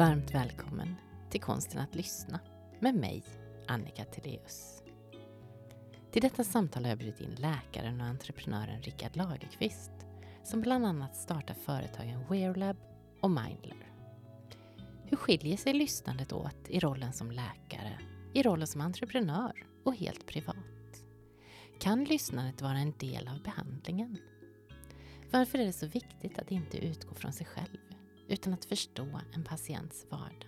Varmt välkommen till Konsten att lyssna med mig, Annika Teleus. Till detta samtal har jag bjudit in läkaren och entreprenören Rickard Lagerqvist som bland annat startar företagen Wearlab och Mindler. Hur skiljer sig lyssnandet åt i rollen som läkare, i rollen som entreprenör och helt privat? Kan lyssnandet vara en del av behandlingen? Varför är det så viktigt att inte utgå från sig själv utan att förstå en patients vardag?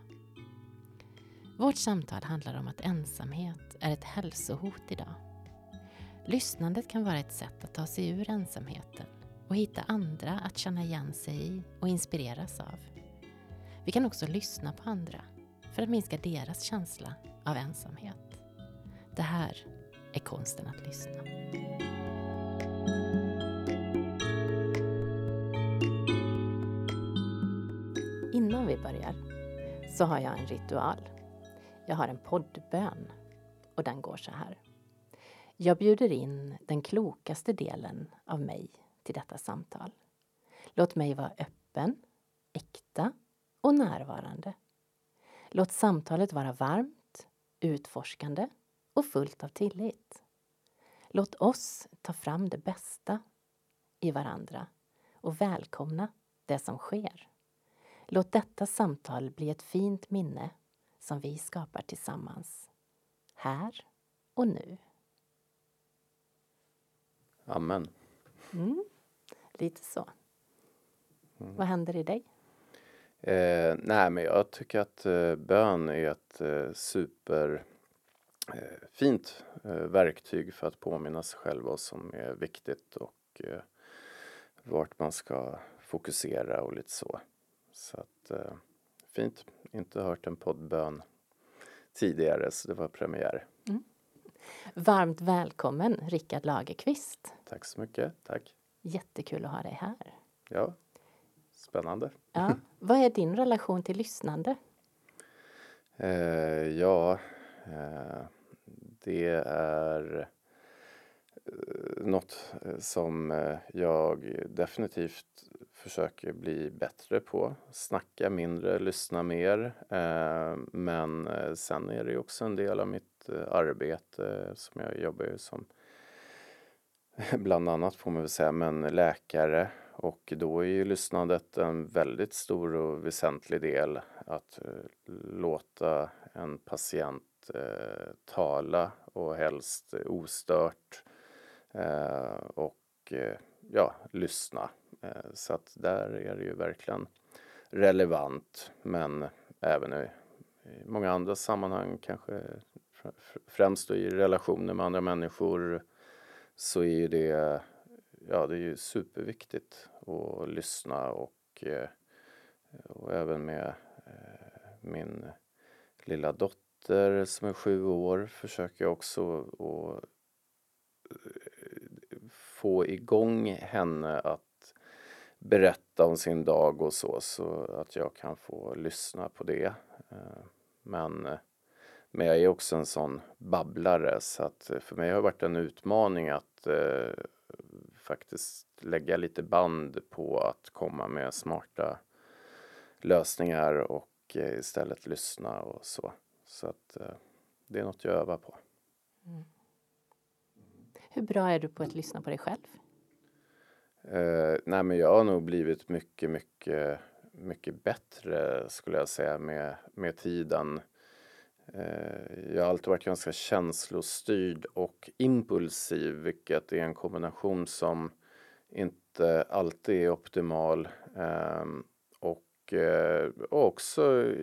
Vårt samtal handlar om att ensamhet är ett hälsohot idag. Lyssnandet kan vara ett sätt att ta sig ur ensamheten och hitta andra att känna igen sig i och inspireras av. Vi kan också lyssna på andra för att minska deras känsla av ensamhet. Det här är konsten att lyssna. Börjar så har jag en ritual. Jag har en poddbön och den går så här. Jag bjuder in den klokaste delen av mig till detta samtal. Låt mig vara öppen, äkta och närvarande. Låt samtalet vara varmt, utforskande och fullt av tillit. Låt oss ta fram det bästa i varandra och välkomna det som sker. Låt detta samtal bli ett fint minne som vi skapar tillsammans. Här och nu. Amen. Mm, lite så. Mm. Vad händer i dig? Eh, nej, men jag tycker att eh, bön är ett eh, super eh, eh, verktyg för att påminna sig själv vad som är viktigt och eh, vart man ska fokusera och lite så. Så att eh, fint. Inte hört en poddbön tidigare så det var premiär. Mm. Varmt välkommen Rickard Lagerqvist. Tack så mycket. Tack. Jättekul att ha dig här. Ja, spännande. Ja. Vad är din relation till lyssnande? Eh, ja, eh, det är Eh, något eh, som eh, jag definitivt försöker bli bättre på. Snacka mindre, lyssna mer. Men sen är det också en del av mitt arbete som jag jobbar ju som bland annat får man väl säga, men läkare och då är ju lyssnandet en väldigt stor och väsentlig del att låta en patient tala och helst ostört eh, Eh, och eh, ja, lyssna. Eh, så att där är det ju verkligen relevant men även i, många andra sammanhang kanske främst då i relationer med andra människor så är ju det, ja det är ju superviktigt att lyssna och, och även med min lilla dotter som är sju år försöker jag också att få igång henne att berätta om sin dag och så, så att jag kan få lyssna på det. Eh, men, eh, men jag är också en sån babblare så att eh, för mig har det varit en utmaning att eh, faktiskt lägga lite band på att komma med smarta lösningar och istället lyssna och så. Så att eh, det är något jag övar på. Mm. Hur bra är du på att lyssna på dig själv? Uh, nej men jag har nog blivit mycket, mycket, mycket bättre skulle jag säga med, med tiden. Uh, jag har alltid varit ganska känslostyrd och impulsiv vilket är en kombination som inte alltid är optimal. Uh, och, eh, och också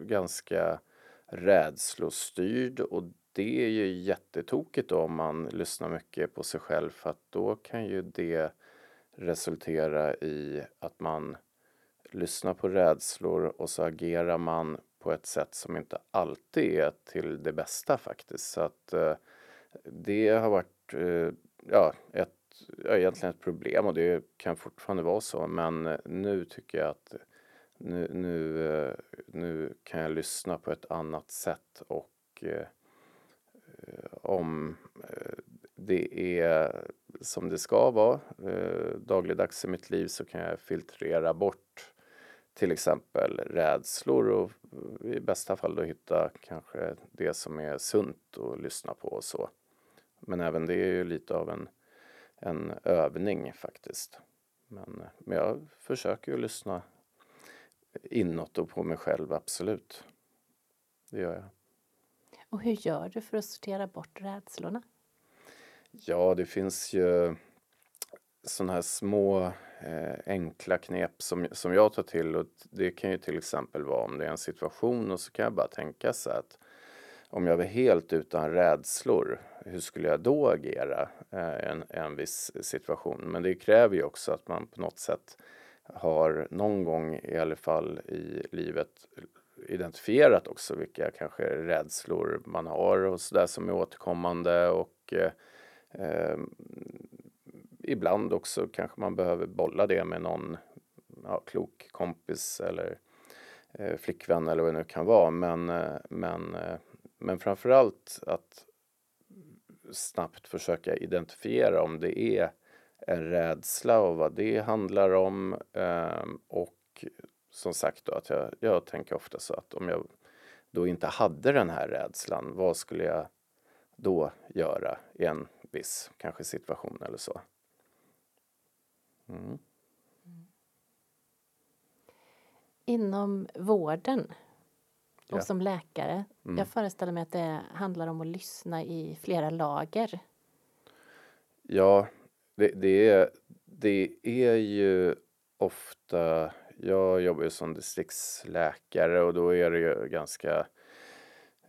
ganska rädslostyrd och det är ju jättetokigt då om man lyssnar mycket på sig själv för att då kan ju det resultera i att man lyssnar på rädslor och så agerar man på ett sätt som inte alltid är till det bästa faktiskt. Så att eh, det har varit eh, ja, ett, ja, egentligen ett problem och det kan fortfarande vara så men eh, nu tycker jag att nu, nu, eh, nu kan jag lyssna på ett annat sätt och eh, Eh, om eh, det är som det ska vara eh, dagligdags i mitt liv så kan jag filtrera bort till exempel rädslor och i bästa fall då hitta kanske det som är sunt att lyssna på och så. Men även det är ju lite av en, en övning faktiskt. Men, men jag försöker ju lyssna inåt och på mig själv, absolut. Det gör jag. Och hur gör du för att sortera bort rädslorna? Ja, det finns ju sådana här små eh, enkla knep som, som jag tar till och det kan ju till exempel vara om det är en situation och så kan jag bara tänka så att om jag var helt utan rädslor, hur skulle jag då agera eh, en, en viss situation? Men det kräver ju också att man på något sätt har någon gång i alla fall i livet identifierat också vilka kanske rädslor man har och sådär som är återkommande och eh, eh, ibland också kanske man behöver bolla det med någon ja, klok kompis eller eh, flickvän eller vad det nu kan vara. Men, eh, men, eh, men framförallt att snabbt försöka identifiera om det är en rädsla och vad det handlar om. Eh, och som sagt då att jag, jag tänker ofta så att om jag då inte hade den här rädslan, vad skulle jag då göra i en viss kanske situation eller så? Mm. Inom vården och Ja. som läkare, Mm. jag föreställer mig att det handlar om att lyssna i flera lager. Ja, det, det, är, det är ju ofta, jag jobbar ju som distriktsläkare och då är det ju ganska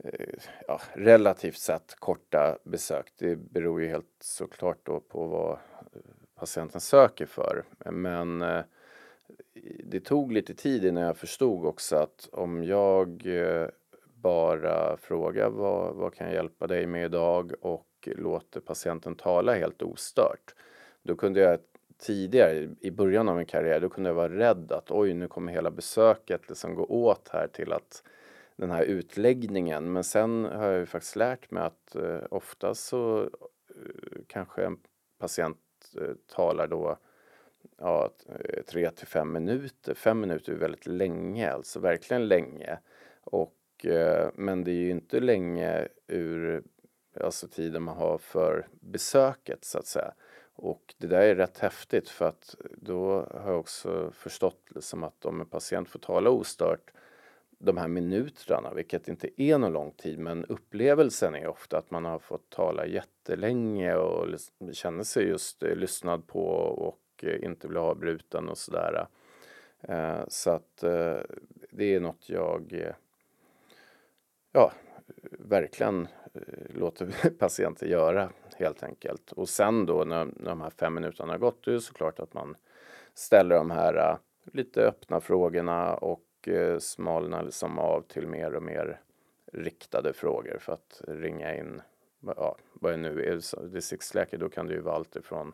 eh, ja, relativt sett korta besök. Det beror ju helt såklart då på vad eh, patienten söker för. Men eh, det tog lite tid innan jag förstod också att om jag eh, bara frågar vad, vad kan jag hjälpa dig med idag och låter patienten tala helt ostört. Då kunde jag tidigare i början av min karriär, då kunde jag vara rädd att oj, nu kommer hela besöket liksom gå åt här till att den här utläggningen. Men sen har jag ju faktiskt lärt mig att eh, ofta så eh, kanske en patient eh, talar då ja, eh, tre till fem minuter. Fem minuter är väldigt länge, alltså verkligen länge. Och, eh, men det är ju inte länge ur alltså tiden man har för besöket så att säga. Och det där är rätt häftigt för att då har jag också förstått liksom att om en patient får tala ostört de här minuterna, vilket inte är någon lång tid, men upplevelsen är ofta att man har fått tala jättelänge och känner sig just eh, lyssnad på och eh, inte bli avbruten och sådär. Eh, så att det är något jag ja, verkligen eh, låter patienter göra helt enkelt. Och sen då när, när de här fem minuterna har gått, då är det såklart att man ställer de här eh, lite öppna frågorna och eh, smalnar liksom av till mer och mer riktade frågor för att ringa in, ja, vad det nu är, distriktsläkare, då kan det ju vara allt ifrån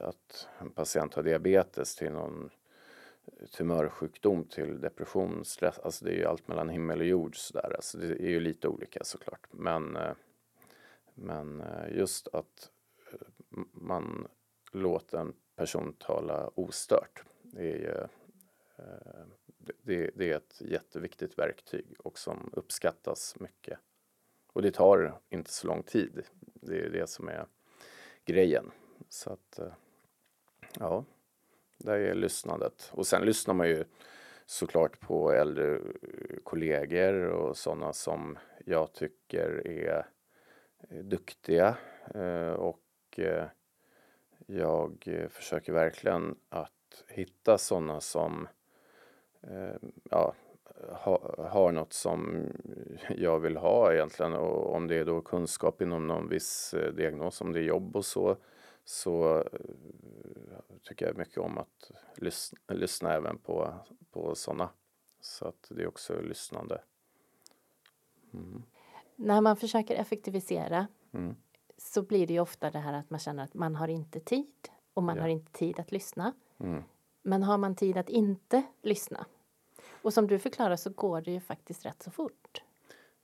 att en patient har diabetes till någon tumörsjukdom till depression, stress, alltså det är ju allt mellan himmel och jord sådär. Alltså det är ju lite olika såklart. Men, eh, men eh, just att eh, man låter en person tala ostört, det är ju det, det är ett jätteviktigt verktyg och som uppskattas mycket. Och det tar inte så lång tid. Det är det som är grejen. Så att, ja, där är lyssnandet. Och sen lyssnar man ju såklart på äldre kollegor och sådana som jag tycker är eh, duktiga. Eh, och eh, jag försöker verkligen att hitta sådana som ja, har något som jag vill ha egentligen och om det är då kunskap inom någon viss diagnos, om det är jobb och så, så eh, tycker jag mycket om att lyssna, lyssna även på, på sådana. Så att det är också lyssnande. Mm. När man försöker effektivisera Mm. så blir det ju ofta det här att man känner att man har inte tid och man Ja. har inte tid att lyssna. Mm. Men har man tid att inte lyssna? Och som du förklarar så går det ju faktiskt rätt så fort.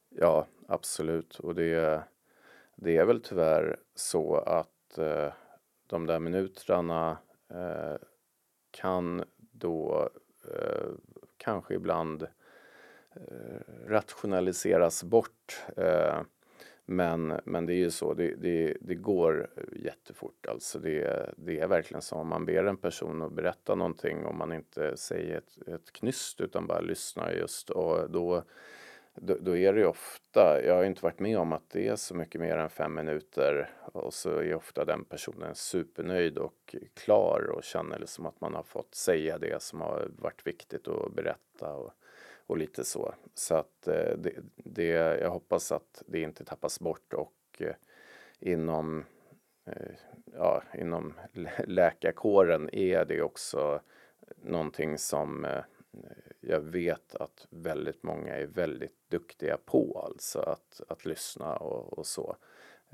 Ja, absolut. Och det, det är väl tyvärr så att eh, de där minuterna eh, kan då eh, kanske ibland eh, rationaliseras bort. Eh, men, men det är ju så, det, det, det går jättefort. Alltså det, det är verkligen så om man ber en person att berätta någonting och man inte säger ett, ett knyst utan bara lyssnar just och då då, då, är det ju ofta, jag har inte varit med om att det är så mycket mer än fem minuter och så är ofta den personen supernöjd och klar och känner liksom att man har fått säga det som har varit viktigt att berätta och, och lite så. Så att eh, det, det, jag hoppas att det inte tappas bort och eh, inom, eh, ja, inom läkarkåren är det också någonting som jag vet att väldigt många är väldigt duktiga på alltså att, att lyssna och, och så.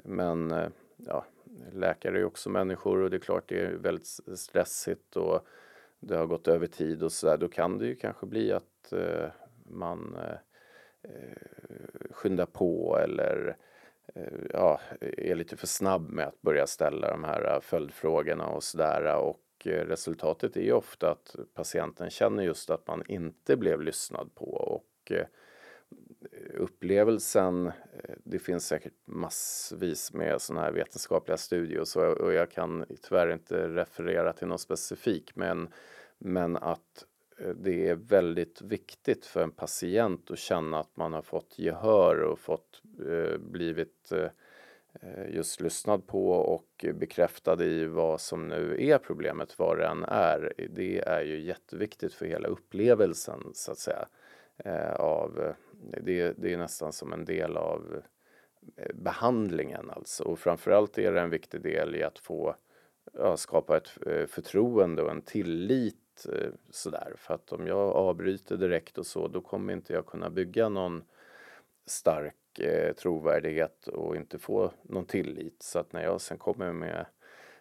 Men eh, ja, läkare är också människor och det är klart det är väldigt stressigt och det har gått över tid och så där. Då kan det ju kanske bli att eh, man eh, eh skyndar på eller eh, ja, är lite för snabb med att börja ställa de här eh, följdfrågorna och sådär. Och Eh, resultatet är ju ofta att patienten känner just att man inte blev lyssnad på och eh, upplevelsen, eh, det finns säkert massvis med sådana här vetenskapliga studier och, så, och jag kan tyvärr inte referera till någon specifik men, men att det är väldigt viktigt för en patient att känna att man har fått gehör och fått eh, blivit Eh, Eh, just lyssnad på och bekräftad i vad som nu är problemet, vad det än är. Det är ju jätteviktigt för hela upplevelsen så att säga. Eh, av, det, det är nästan som en del av eh, behandlingen alltså. Och framförallt är det en viktig del i att få ja, skapa ett förtroende och en tillit sådär. För att om jag avbryter direkt och så, då kommer inte jag kunna bygga någon stark eh, trovärdighet och inte få någon tillit. Så att när jag sen kommer med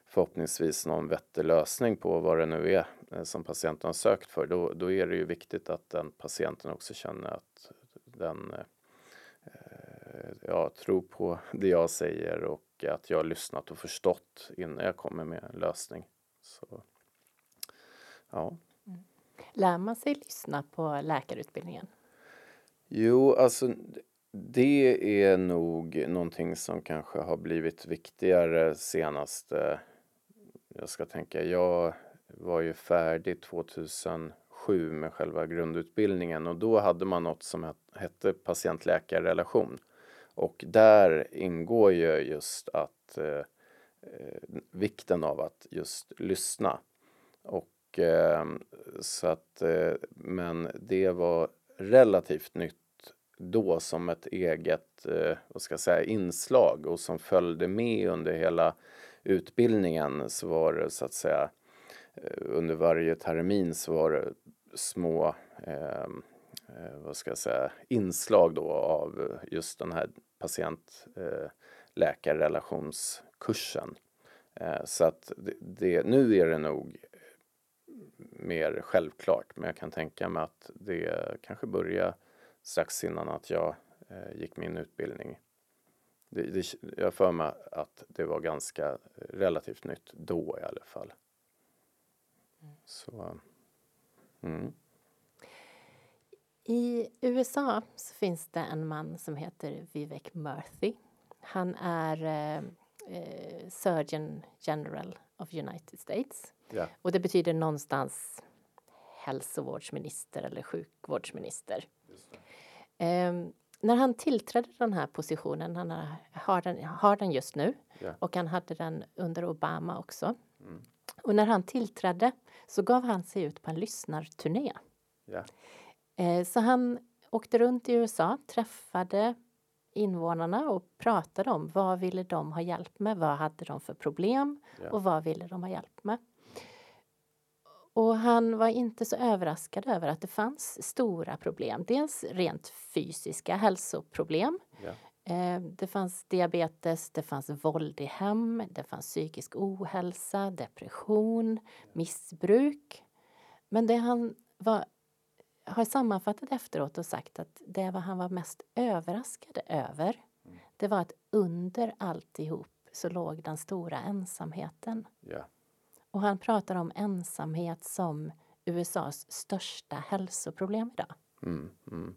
förhoppningsvis någon vettig lösning på vad det nu är eh, som patienten har sökt för, då, då är det ju viktigt att den patienten också känner att den eh, ja, tror på det jag säger och att jag har lyssnat och förstått innan jag kommer med en lösning. Så, ja. Mm. Lär man sig lyssna på läkarutbildningen? Jo, alltså det är nog någonting som kanske har blivit viktigare senaste... Jag ska tänka, jag var ju färdig 2007 med själva grundutbildningen och då hade man något som hette patientläkarrelation. Och där ingår ju just att eh, vikten av att just lyssna. Och eh, så att, eh, men det var relativt nytt då som ett eget eh, vad ska jag säga, inslag och som följde med under hela utbildningen så var det så att säga eh, under varje termin så var det små ehm, eh, vad ska jag säga, inslag då av just den här patient-läkarrelationskursen. Eh, eh, så att det, det, nu är det nog mer självklart men jag kan tänka mig att det kanske börjar strax innan att jag eh, gick min utbildning. Det, det, jag för mig att det var ganska relativt nytt då i alla fall. Så, mm. I USA så finns det en man som heter Vivek Murthy. Han är eh, eh Surgeon General of United States. Yeah. Och det betyder någonstans hälsovårdsminister eller sjukvårdsminister. Eh, när han tillträdde den här positionen, han har den, har den just nu yeah. och han hade den under Obama också. Mm. Och när han tillträdde så gav han sig ut på en lyssnarturné. Yeah. Eh, så han åkte runt i USA, träffade invånarna och pratade om vad ville de ha hjälp med, vad hade de för problem yeah. och vad ville de ha hjälp med. Och han var inte så överraskad över att det fanns stora problem. Dels rent fysiska hälsoproblem. Ja. Eh, det fanns diabetes, det fanns våld i hem, det fanns psykisk ohälsa, depression, missbruk. Men det han var, har sammanfattat efteråt och sagt att det vad han var mest överraskad över mm. det var att under alltihop så låg den stora ensamheten. Ja. Och han pratar om ensamhet som USAs största hälsoproblem idag. Mm, mm.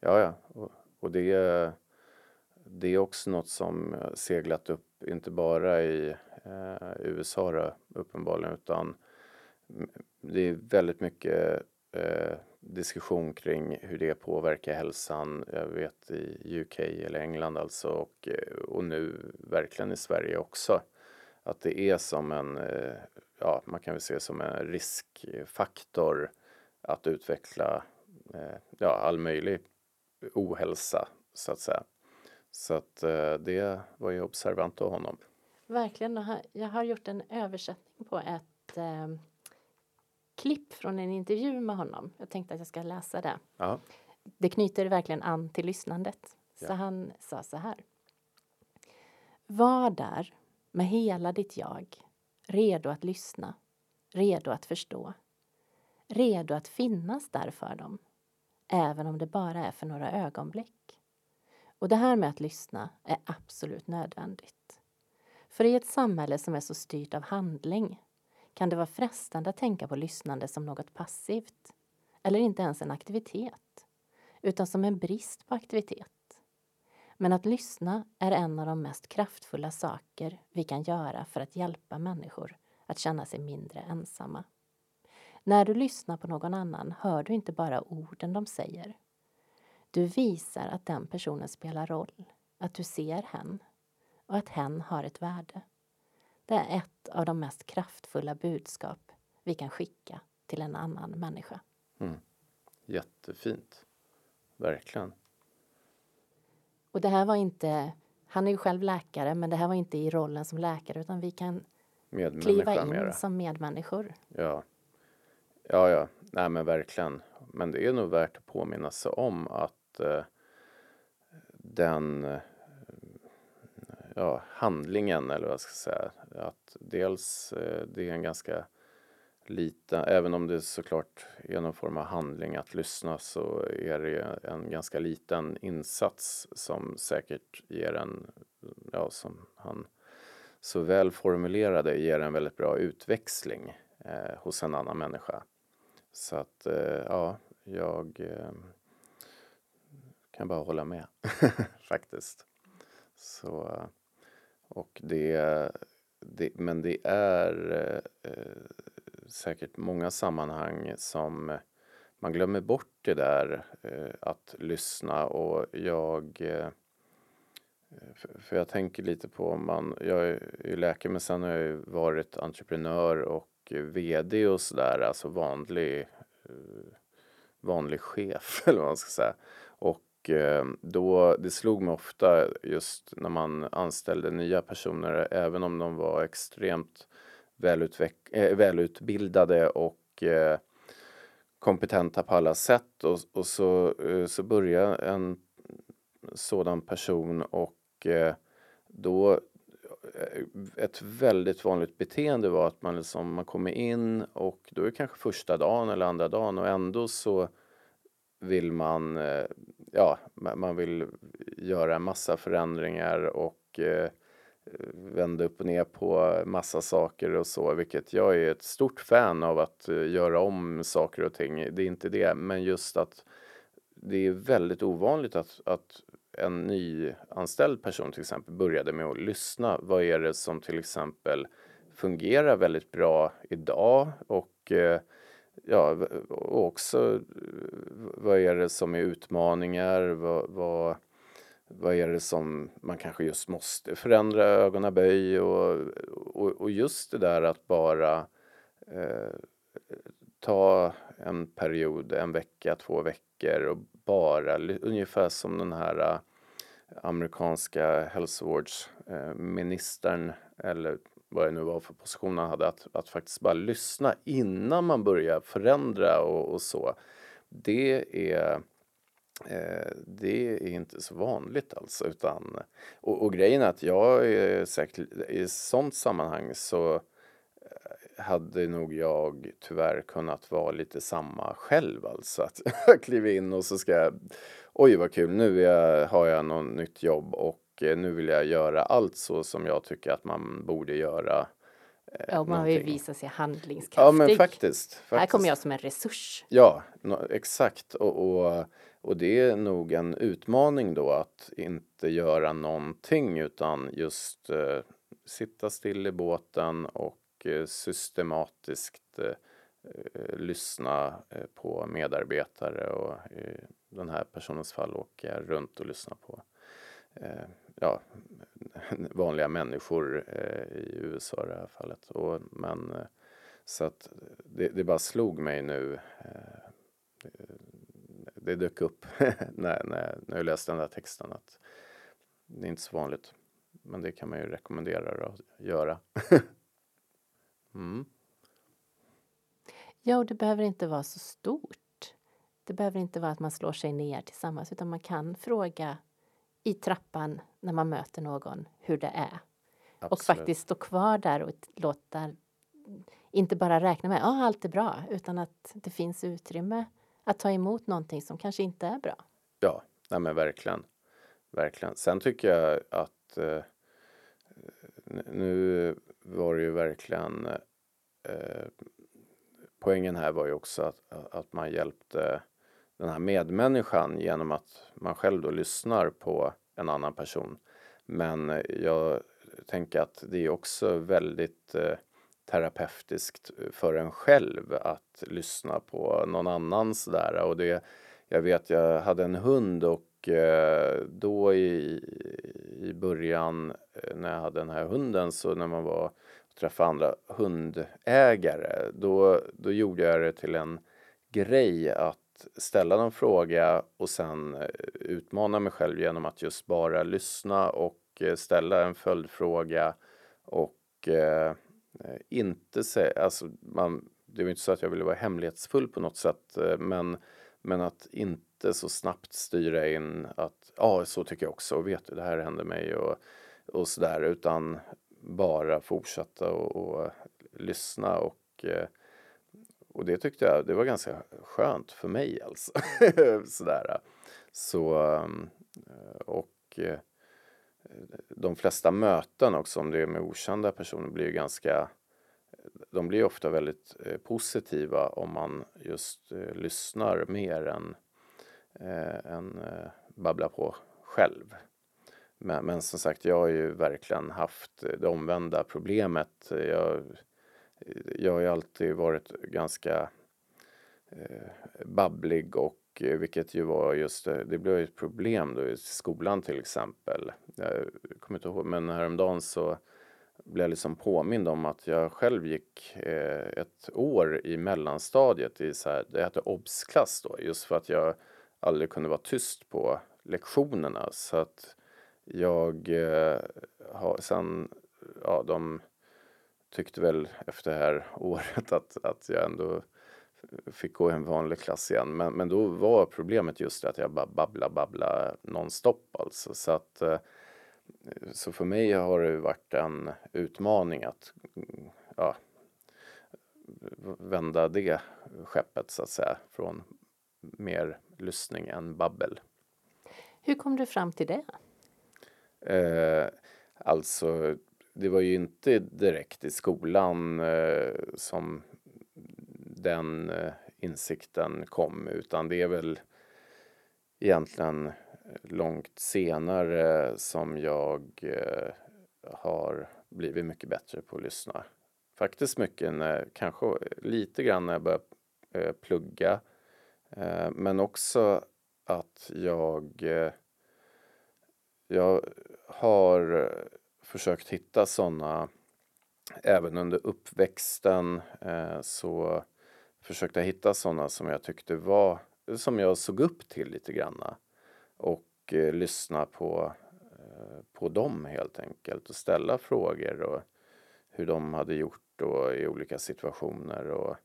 Ja, ja. Och, och det, är, det är också något som eh, seglat upp, inte bara i eh, USA då, uppenbarligen, utan det är väldigt mycket eh, diskussion kring hur det påverkar hälsan. Jag vet i UK eller England alltså och, eh, och nu verkligen i Sverige också. Att det är som en, eh, ja man kan väl se som en riskfaktor att utveckla eh, ja, all möjlig ohälsa så att säga. Så att eh, det var ju observant av honom. Verkligen. Jag har gjort en översättning på ett eh, klipp från en intervju med honom. Jag tänkte att jag ska läsa det. Ja. Det knyter verkligen an till lyssnandet. Så ja. han sa så här. Var där med hela ditt jag, redo att lyssna, redo att förstå, redo att finnas där för dem, även om det bara är för några ögonblick. Och det här med att lyssna är absolut nödvändigt. För i ett samhälle som är så styrt av handling kan det vara frestande att tänka på lyssnande som något passivt eller inte ens en aktivitet, utan som en brist på aktivitet. Men att lyssna är en av de mest kraftfulla saker vi kan göra för att hjälpa människor att känna sig mindre ensamma. När du lyssnar på någon annan hör du inte bara orden de säger. Du visar att den personen spelar roll, att du ser hen och att hen har ett värde. Det är ett av de mest kraftfulla budskap vi kan skicka till en annan människa. Mm. Jättefint. Verkligen. Och det här var inte, han är ju själv läkare, men det här var inte i rollen som läkare utan vi kan kliva in mera. som medmänniskor. Ja. Ja, ja, nej men verkligen. Men det är nog värt att påminna sig om att eh, den ja, handlingen eller vad jag ska säga. Att dels eh, det är en ganska liten, även om det såklart är någon form av handling att lyssna så är det en ganska liten insats som säkert ger en, ja som han så väl formulerade, ger en väldigt bra utväxling eh, hos en annan människa. Så att eh, ja, jag eh, kan bara hålla med faktiskt. Så och det, det, men det är eh, eh säkert många sammanhang som eh, man glömmer bort det där eh, att lyssna och jag eh, för jag tänker lite på om man, jag är ju läkare men sen har jag ju varit entreprenör och VD och sådär, alltså vanlig, eh, vanlig chef eller vad man ska säga. Och Eh, då, det slog mig ofta just när man anställde nya personer, även om de var extremt Eh, välutbildade och eh, kompetenta på alla sätt. Och, och så, äh, så börjar en sådan person och eh, då ett väldigt vanligt beteende var att man, liksom, man kommer in och då är det kanske första dagen eller andra dagen och ändå så vill man, eh, ja, man vill göra en massa förändringar och eh, vända upp och ner på massa saker och så, vilket jag är ett stort fan av att eh, göra om saker och ting. Det är inte det, men just att det är väldigt ovanligt att, att en nyanställd person till exempel började med att lyssna. Vad är det som till exempel fungerar väldigt bra idag och eh, ja, och också eh, vad är det som är utmaningar? Vad, vad, vad är det som man kanske just måste förändra ögonaböj och, och, och just det där att bara eh, ta en period, en vecka, två veckor och bara ungefär som den här eh, amerikanska hälsovårdsministern eh, eller vad det nu var för position han hade, att, att faktiskt bara lyssna innan man börjar förändra och, och så. Det är eh, det är inte så vanligt alltså. Utan, och, och grejen är att jag är säkert, i sånt sammanhang så eh, hade nog jag tyvärr kunnat vara lite samma själv alltså. Att kliver in och så ska jag, oj vad kul, nu jag, har jag något nytt jobb och Eh, nu vill jag göra allt så som jag tycker att man borde göra eh, Ja, man vill visa sig handlingskraftig. Ja, men faktiskt. faktiskt. Här kommer jag som en resurs. Ja, no, exakt. Och, och, och det är nog en utmaning då att inte göra någonting utan just eh, sitta still i båten och eh, systematiskt eh, eh lyssna eh, på medarbetare och i den här personens fall åker jag runt och lyssnar på eh, ja, vanliga människor eh, i USA i det här fallet. Och, men eh, så att det, det bara slog mig nu. Eh, det, dök upp när, när, när jag läste den där texten att det är inte så vanligt. Men det kan man ju rekommendera att göra. mm. Ja, och det behöver inte vara så stort. Det behöver inte vara att man slår sig ner tillsammans utan man kan fråga i trappan när man möter någon hur det är. Och Absolut. faktiskt stå kvar där och låta inte bara räkna med att ah, allt är bra utan att det finns utrymme att ta emot någonting som kanske inte är bra. Ja, nej men verkligen. Verkligen. Sen tycker jag att eh, nu var det ju verkligen eh, poängen här var ju också att, att man hjälpte den här medmänniskan genom att man själv då lyssnar på en annan person. Men jag tänker att det är också väldigt eh, terapeutiskt eh, för en själv att lyssna på någon annan där. Och det, jag vet, jag hade en hund och eh, då i, i början eh, när jag hade den här hunden så när man var och träffade andra hundägare då, då gjorde jag det till en grej att ställa någon fråga och sen utmana mig själv genom att just bara lyssna och ställa en följdfråga och eh, Eh, inte säga, alltså man, det var inte så att jag ville vara hemlighetsfull på något sätt eh, men, men att inte så snabbt styra in att ja, så tycker jag också och vet du, det här hände mig och, och sådär utan bara fortsätta och, och lyssna och eh, och det tyckte jag, det var ganska skönt för mig alltså. Sådär. Så, um, och eh, de flesta möten också, om det är med okända personer, blir ju ganska, de blir ofta väldigt eh, positiva om man just eh, lyssnar mer än, eh, än eh, babblar på själv. Men, men som sagt, jag har ju verkligen haft det omvända problemet. Jag, jag har ju alltid varit ganska eh, babblig och Eh, vilket ju var just det, det blev ju ett problem då i skolan till exempel. Jag kommer inte ihåg, men häromdagen så blev jag liksom påmind om att jag själv gick eh, ett år i mellanstadiet i så här, det hette obsklass då, just för att jag aldrig kunde vara tyst på lektionerna. Så att jag eh, har sen, ja de tyckte väl efter det här året att, att jag ändå fick gå i en vanlig klass igen. Men, men då var problemet just det att jag bara babbla babbla nonstop alltså. Så att eh, så för mig har det varit en utmaning att ja, vända det skeppet så att säga från mer lyssning än babbel. Hur kom du fram till det? Eh, alltså, det var ju inte direkt i skolan eh, som den eh, insikten kom utan det är väl egentligen långt senare som jag eh, har blivit mycket bättre på att lyssna. Faktiskt mycket, när, kanske lite grann när jag började eh, plugga men också att jag jag har försökt hitta sådana även under uppväxten så försökte hitta sådana som jag tyckte var som jag såg upp till lite granna och eh, lyssna på eh, på dem helt enkelt och ställa frågor och hur de hade gjort och i olika situationer och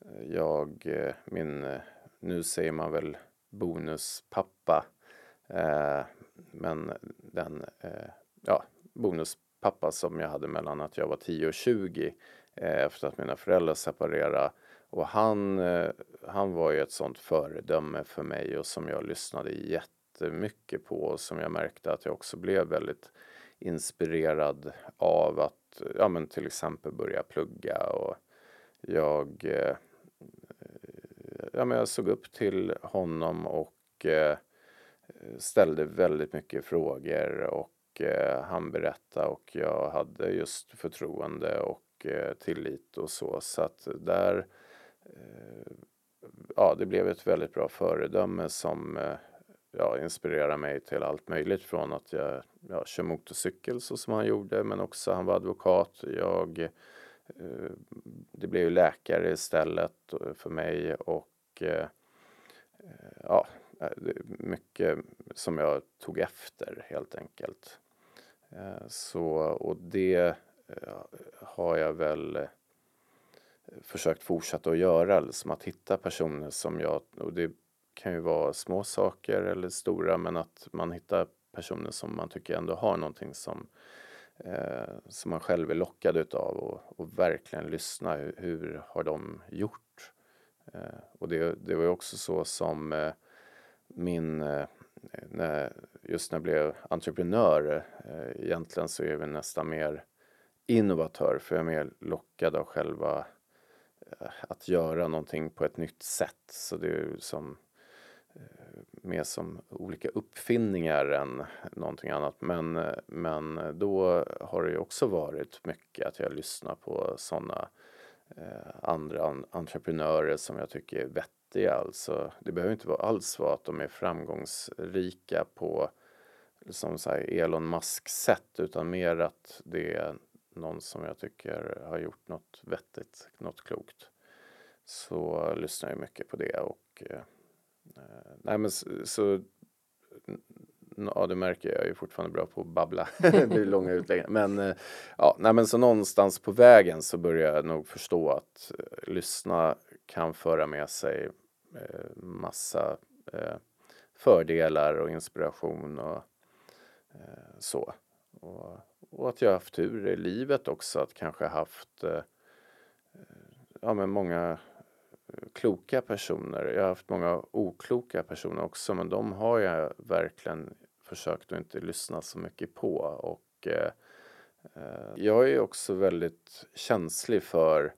eh, jag eh, min eh, nu säger man väl bonuspappa eh, men den eh, ja, bonuspappa som jag hade mellan att jag var 10 och 20 eh, efter att mina föräldrar separerade. Och han, eh, han var ju ett sånt föredöme för mig och som jag lyssnade jättemycket på och som jag märkte att jag också blev väldigt inspirerad av att ja, men till exempel börja plugga och jag, eh, ja, men jag såg upp till honom och eh, ställde väldigt mycket frågor och han berättade och jag hade just förtroende och tillit och så. Så att där, Eh, ja, det blev ett väldigt bra föredöme som eh, ja, inspirerar mig till allt möjligt från att jag ja, kör motorcykel så som han gjorde men också han var advokat. Jag, eh, det blev läkare istället eh, för mig och eh, ja, mycket som jag tog efter helt enkelt. Eh, så, och det har jag väl försökt fortsätta att göra, liksom att hitta personer som jag, och det kan ju vara små saker eller stora, men att man hittar personer som man tycker ändå har någonting som, eh, som man själv är lockad utav och, och verkligen lyssna. Hur, hur har de gjort? Eh, och det, det var ju också så som eh, min, eh, när, just när jag blev entreprenör, eh, egentligen så är vi nästan mer innovatör för jag är mer lockad av själva Eh, att göra någonting på ett nytt sätt. Så det är som eh, mer som olika uppfinningar än någonting annat. Men, eh, men då har det ju också varit mycket att jag lyssnar på sådana eh, andra entreprenörer som jag tycker är vettiga. Alltså, det behöver inte alls vara att de är framgångsrika på som så Elon Musk-sätt utan mer att det är någon som jag tycker har gjort något vettigt, något klokt. Så lyssnar jag mycket på det och eh, eh nej men så, så ja det märker jag, jag är fortfarande bra på att babbla. det blir långa utläggningar. Men eh, ja, nej men så någonstans på vägen så börjar jag nog förstå att eh, lyssna kan föra med sig eh, massa eh, fördelar och inspiration och eh, så. Och, och, att jag har haft tur i livet också, att kanske haft eh, ja, men många eh, kloka personer. Jag har haft många okloka personer också men de har jag verkligen försökt att inte lyssna så mycket på. Och eh, eh jag är också väldigt känslig för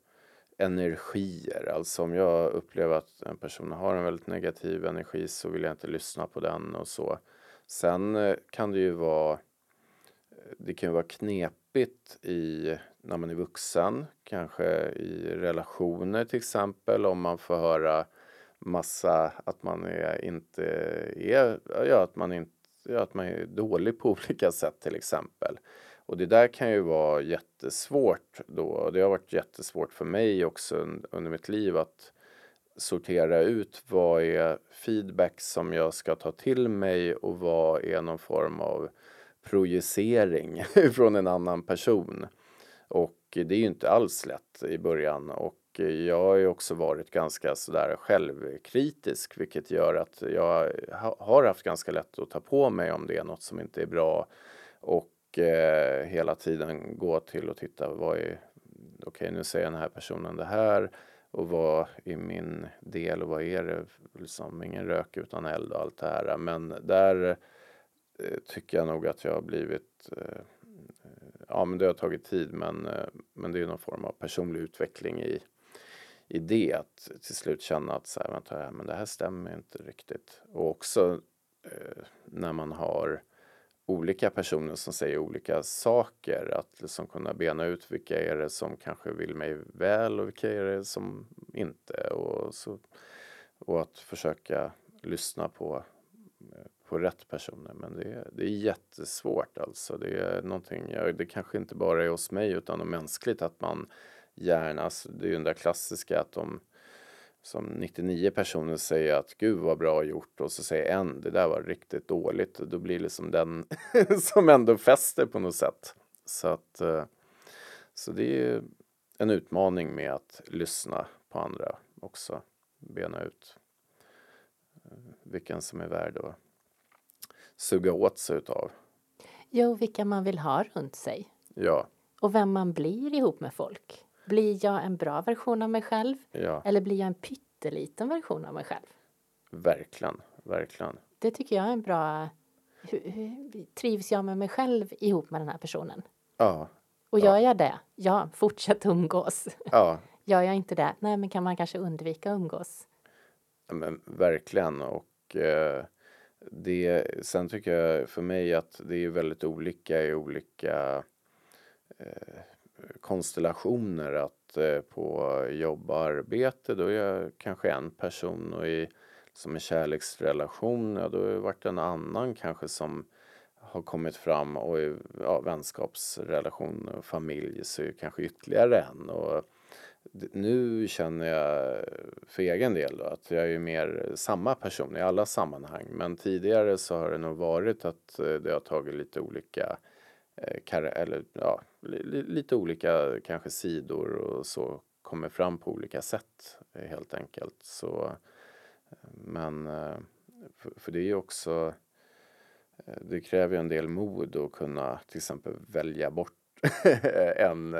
energier. Alltså om jag upplever att en person har en väldigt negativ energi så vill jag inte lyssna på den och så. Sen kan det ju vara det kan ju vara knepigt i när man är vuxen, kanske i relationer till exempel, om man får höra massa att man är inte är, ja, att man inte, ja, att man är dålig på olika sätt till exempel. Och det där kan ju vara jättesvårt då. Det har varit jättesvårt för mig också under mitt liv att sortera ut vad är feedback som jag ska ta till mig och vad är någon form av projicering från en annan person. Och det är ju inte alls lätt i början. Och jag har ju också varit ganska sådär självkritisk vilket gör att jag har haft ganska lätt att ta på mig om det är något som inte är bra. Och eh, hela tiden gå till och titta vad är okej okay, nu säger den här personen det här. Och vad är min del och vad är det liksom ingen rök utan eld och allt det här. Men där eh, Eh, tycker jag nog att jag har blivit eh, ja men det har tagit tid men, eh, men det är någon form av personlig utveckling i, i det att till slut känna att så här, vänta, men det här stämmer inte riktigt. Och också eh, när man har olika personer som säger olika saker, att liksom kunna bena ut vilka är det som kanske vill mig väl och vilka är det som inte. Och, så, och att försöka lyssna på eh, på rätt personer. Men det är, det är jättesvårt alltså. Det är någonting, ja, det kanske inte bara är hos mig utan och mänskligt att man gärna, alltså, det är ju den där klassiska att de som 99 personer säger att gud vad bra gjort och så säger en det där var riktigt dåligt och då blir det liksom den som ändå fäster på något sätt. Så att eh, så det är ju en utmaning med att lyssna på andra också. Bena ut eh, vilken som är värd att suga åt sig utav. Jo, vilka man vill ha runt sig. Ja. Och vem man blir ihop med folk. Blir jag en bra version av mig själv? Ja. Eller blir jag en pytteliten version av mig själv? Verkligen, verkligen. Det tycker jag är en bra hur, hur, trivs jag med mig själv ihop med den här personen? Ja. Och gör jag det, ja, fortsätt umgås. Ja. gör jag inte det, nej men kan man kanske undvika umgås? Men verkligen och eh, det, sen tycker jag för mig att det är väldigt olika i olika eh, konstellationer att eh, på jobbarbete då är jag kanske en person och i som en kärleksrelation, ja då har det varit en annan kanske som har kommit fram och i ja, vänskapsrelation och familj så är det kanske ytterligare en. Och nu känner jag för egen del då, att jag är mer samma person i alla sammanhang. Men tidigare så har det nog varit att eh, det har tagit lite olika eh, eller ja, lite olika kanske sidor och så kommer fram på olika sätt eh, helt enkelt. Så, men för det är ju också det kräver ju en del mod att kunna till exempel välja bort en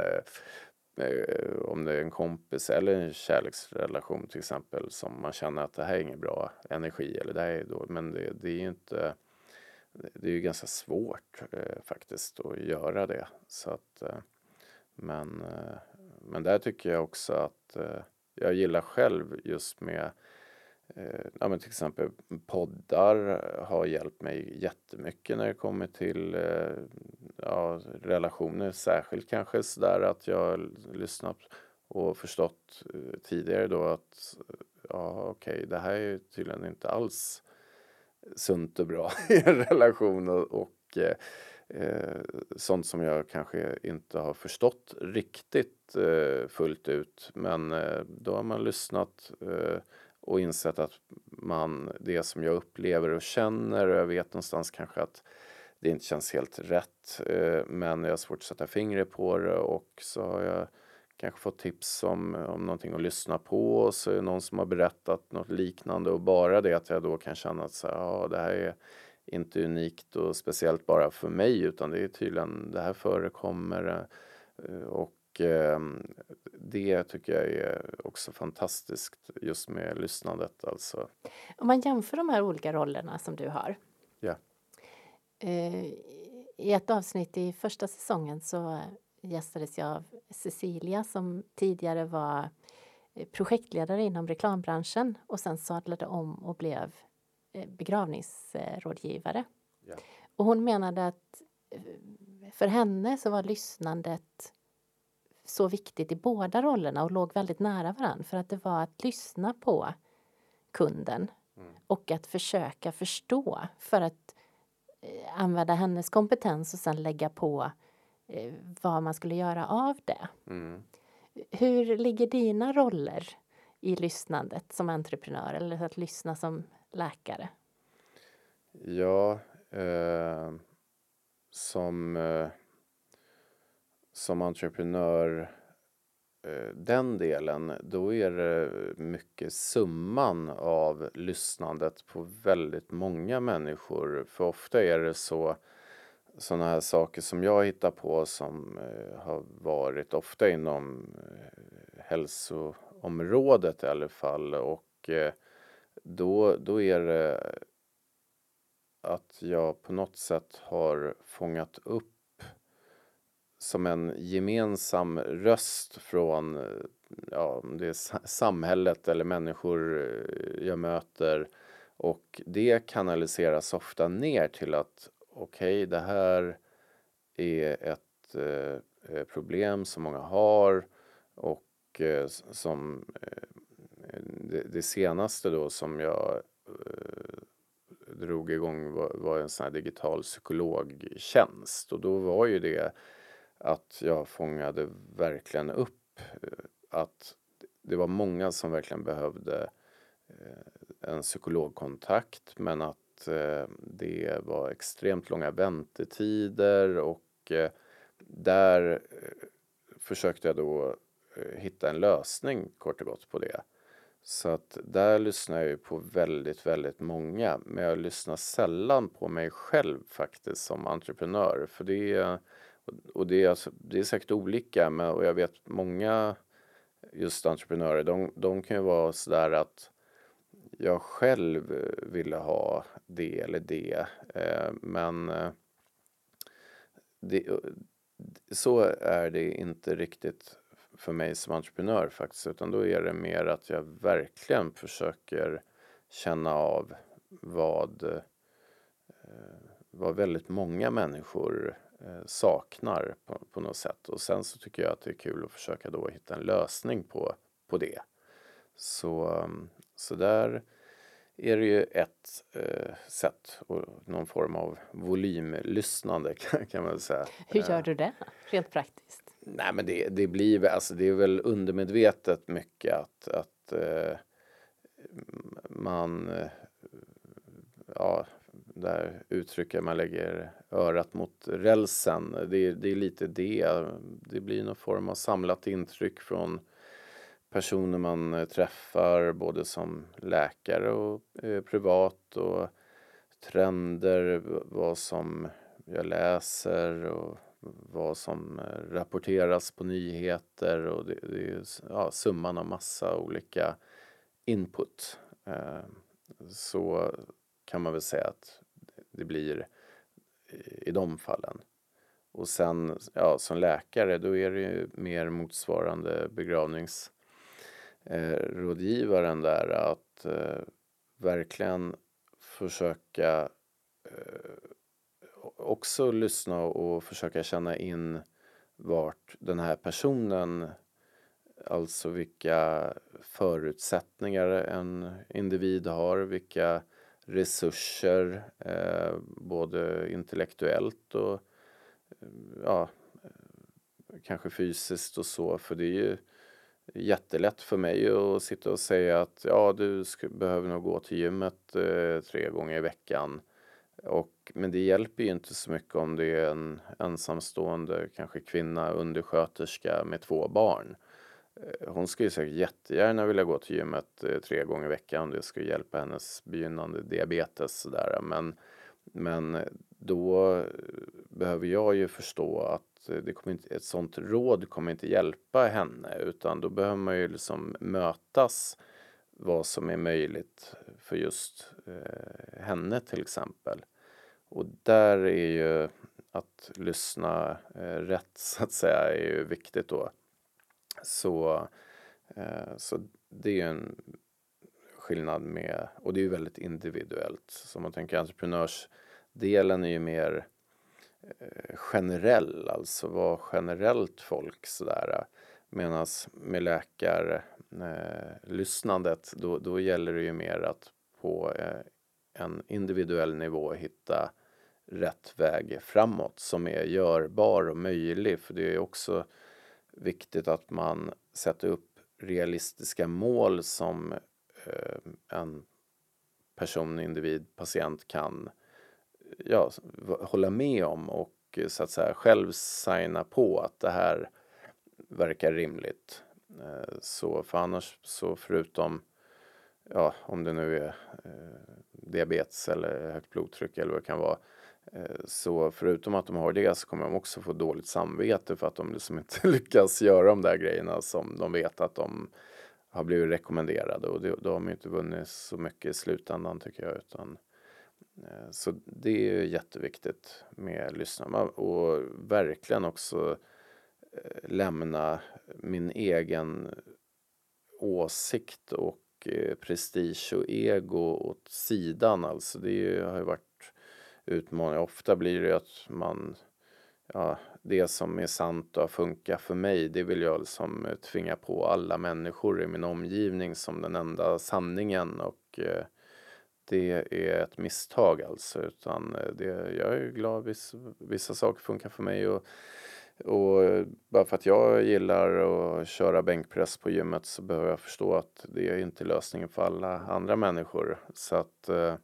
Eh, om det är en kompis eller en kärleksrelation till exempel som man känner att det här är ingen bra energi eller det här är då, men det, det är ju inte det är ju ganska svårt eh, faktiskt att göra det. Så att, eh, men, eh, men där tycker jag också att eh, jag gillar själv just med Eh, Eh, ja, men till exempel poddar har hjälpt mig jättemycket när det kommer till eh, ja, relationer. Särskilt kanske sådär att jag lyssnat och förstått eh, tidigare då att eh, ja, okej, okay, det här är tydligen inte alls sunt och bra i en relation och, och eh, eh, sånt som jag kanske inte har förstått riktigt eh, fullt ut. Men eh, då har man lyssnat och insett att man, det som jag upplever och känner och jag vet någonstans kanske att det inte känns helt rätt eh, men jag har svårt att sätta fingret på det och så har jag kanske fått tips om, om någonting att lyssna på och så är det någon som har berättat något liknande och bara det att jag då kan känna att så, ja, det här är inte unikt och speciellt bara för mig utan det är tydligen det här förekommer eh, och och Ehm, det tycker jag är också fantastiskt just med lyssnandet. Alltså. Om man jämför de här olika rollerna som du har. Ja. Eh, I ett avsnitt i första säsongen så gästades jag av Cecilia som tidigare var eh, projektledare inom reklambranschen och sen sadlade om och blev eh, begravningsrådgivare. Ja. Och hon menade att för henne så var lyssnandet så viktigt i båda rollerna och låg väldigt nära varandra för att det var att lyssna på kunden mm. och att försöka förstå för att eh, använda hennes kompetens och sen lägga på eh, vad man skulle göra av det. Mm. Hur ligger dina roller i lyssnandet som entreprenör eller att lyssna som läkare? Ja, eh, som eh som entreprenör eh, den delen, då är det mycket summan av lyssnandet på väldigt många människor. För ofta är det så sådana här saker som jag hittar på som eh, har varit ofta inom eh, hälsoområdet i alla fall och då, då är det att jag på något sätt har fångat upp som en gemensam röst från eh, ja, det är samhället eller människor eh, jag möter. Och det kanaliseras ofta ner till att okej, okay, det här är ett eh, eh, problem som många har och eh, som eh, det, det, senaste då som jag eh, drog igång var, var en sån här digital psykologtjänst. Och då var ju det att jag fångade verkligen upp eh, att det var många som verkligen behövde eh, en psykologkontakt men att eh, det var extremt långa väntetider och där försökte jag då hitta en lösning kort och gott på det. Så att där lyssnar jag ju på väldigt, väldigt många men jag lyssnar sällan på mig själv faktiskt som entreprenör för det är och det är, alltså, det är säkert olika men, och jag vet många just entreprenörer de, de kan ju vara sådär att jag själv ville ha det eller det. Eh, men eh, det, eh, så är det inte riktigt för mig som entreprenör faktiskt, utan då är det mer att jag verkligen försöker känna av vad, eh, vad väldigt många människor eh, saknar på, på något sätt. Och sen så tycker jag att det är kul att försöka då hitta en lösning på, på det. Så, så där är det ju ett eh, sätt, och någon form av volymlyssnande kan, kan man säga. Hur gör du det rent praktiskt? Nej men det, det blir alltså det är väl undermedvetet mycket att, att eh, man eh, ja, där uttrycket man lägger örat mot rälsen. Det, det är lite det. Det blir någon form av samlat intryck från personer man eh, träffar både som läkare och eh, privat och trender, vad som jag läser och vad som eh, rapporteras på nyheter och det, det är ja, summan av massa olika input. Eh, så kan man väl säga att det blir i de fallen. Och sen ja, som läkare då är det ju mer motsvarande begravningsrådgivaren eh, där att eh, verkligen försöka eh, också lyssna och försöka känna in vart den här personen, alltså vilka förutsättningar en individ har, vilka resurser, eh, både intellektuellt och eh, ja, eh, kanske fysiskt och så. För det är ju jättelätt för mig att sitta och säga att ja, du ska, behöver nog gå till gymmet eh, tre gånger i veckan. Och, men det hjälper ju inte så mycket om det är en ensamstående, kanske kvinna, undersköterska med två barn. Eh, hon skulle säkert jättegärna vilja gå till gymmet eh, tre gånger i veckan. Det skulle hjälpa hennes begynnande diabetes. Sådär. Men, men då eh, behöver jag ju förstå att det kommer inte, ett sånt råd kommer inte hjälpa henne utan då behöver man ju liksom mötas vad som är möjligt för just eh, henne till exempel. Och där är ju att lyssna eh, rätt så att säga är ju viktigt då. Så, eh, så det är ju en skillnad med, och det är ju väldigt individuellt. Så man tänker entreprenörsdelen är ju mer eh, generell, alltså vad generellt folk sådär. Medan med läkarlyssnandet eh, då, då gäller det ju mer att på eh, en individuell nivå hitta rätt väg framåt som är görbar och möjlig. För det är också viktigt att man sätter upp realistiska mål som eh, en person, individ, patient kan ja, hålla med om och eh, så att säga själv signa på att det här verkar rimligt. Eh, så för annars så förutom ja, om det nu är eh, diabetes eller högt blodtryck eller vad det kan vara Eh, Eh, så förutom att de har det så kommer de också få dåligt samvete för att de liksom inte lyckas göra de där grejerna som de vet att de har blivit rekommenderade och då har de inte vunnit så mycket i slutändan tycker jag. Utan, eh, så det är jätteviktigt med lyssnarna och verkligen också eh, lämna min egen åsikt och prestige och ego åt sidan. Alltså det har ju varit utmaningar. Ofta blir det att man, ja, det som är sant och funkar för mig, det vill jag liksom tvinga på alla människor i min omgivning som den enda sanningen och eh, det är ett misstag alltså. Utan eh, det, jag är glad vissa, vissa saker funkar för mig och, och eh, bara för att jag gillar att köra bänkpress på gymmet så behöver jag förstå att det är inte lösningen för alla andra människor. Så att eh,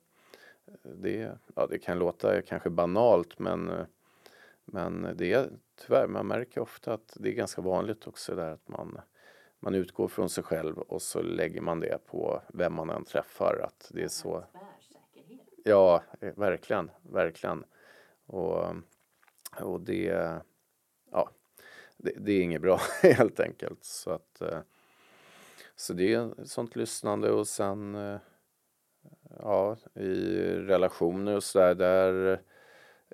det, ja, det kan låta kanske banalt men, eh, men det är tyvärr, man märker ofta att det är ganska vanligt också där att man, man utgår från sig själv och så lägger man det på vem man än träffar. Att det är så. Ja, eh, verkligen, verkligen. Och, och det, ja, det, det, är inget bra helt enkelt. Så, att, eh, så det är sånt lyssnande och sen ja, i relationer och sådär, där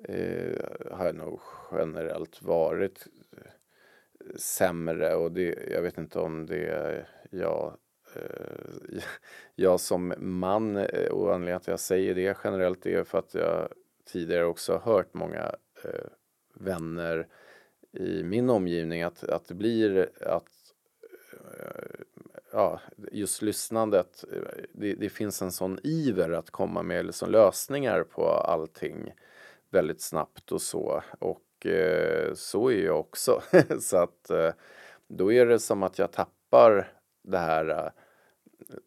eh, har jag nog generellt varit eh, sämre. Och det, jag vet inte om det är jag, eh, jag som man eh, och anledningen till att jag säger det generellt är för att jag tidigare också har hört många eh, vänner i min omgivning att, att det blir att eh, ja, just lyssnandet, eh, det, det, finns en sån iver att komma med liksom lösningar på allting väldigt snabbt och så. Och eh, så är jag också. så att eh, då är det som att jag tappar det här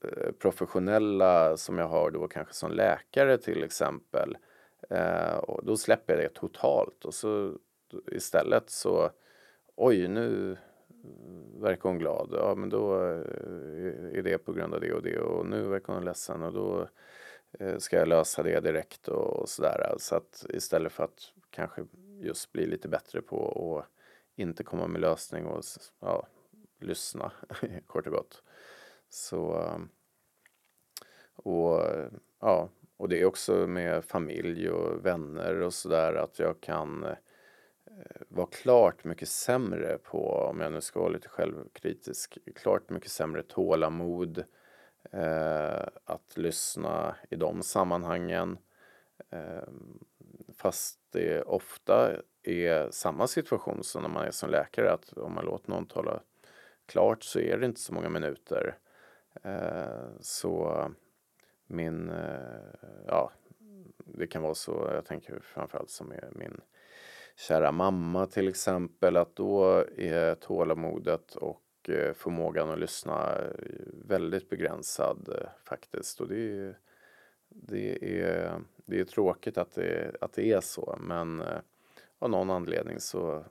eh, professionella som jag har då kanske som läkare till exempel. Eh, och då släpper jag det totalt och så istället så oj nu verkar hon glad. Ja, men då eh, är det på grund av det och det och nu verkar hon ledsen och då eh, ska jag lösa det direkt och sådär. Så att istället för att kanske just bli lite bättre på att inte komma med lösning och ja, lyssna kort och gott. Så eh, och ja, och det är också med familj och vänner och sådär att jag kan Eh, Eh, var klart mycket sämre på, om jag nu ska vara lite självkritisk, klart mycket sämre tålamod eh, att lyssna i de sammanhangen. Eh, fast det ofta är samma situation som när man är som läkare, att om man låter någon tala klart så är det inte så många minuter. Eh, så min, eh, ja, det kan vara så, jag tänker framförallt som är min kära mamma till exempel, att då är tålamodet och eh, förmågan att lyssna eh, väldigt begränsad eh, faktiskt. Och det är, det är, det är tråkigt att det, att det är så, men av någon anledning så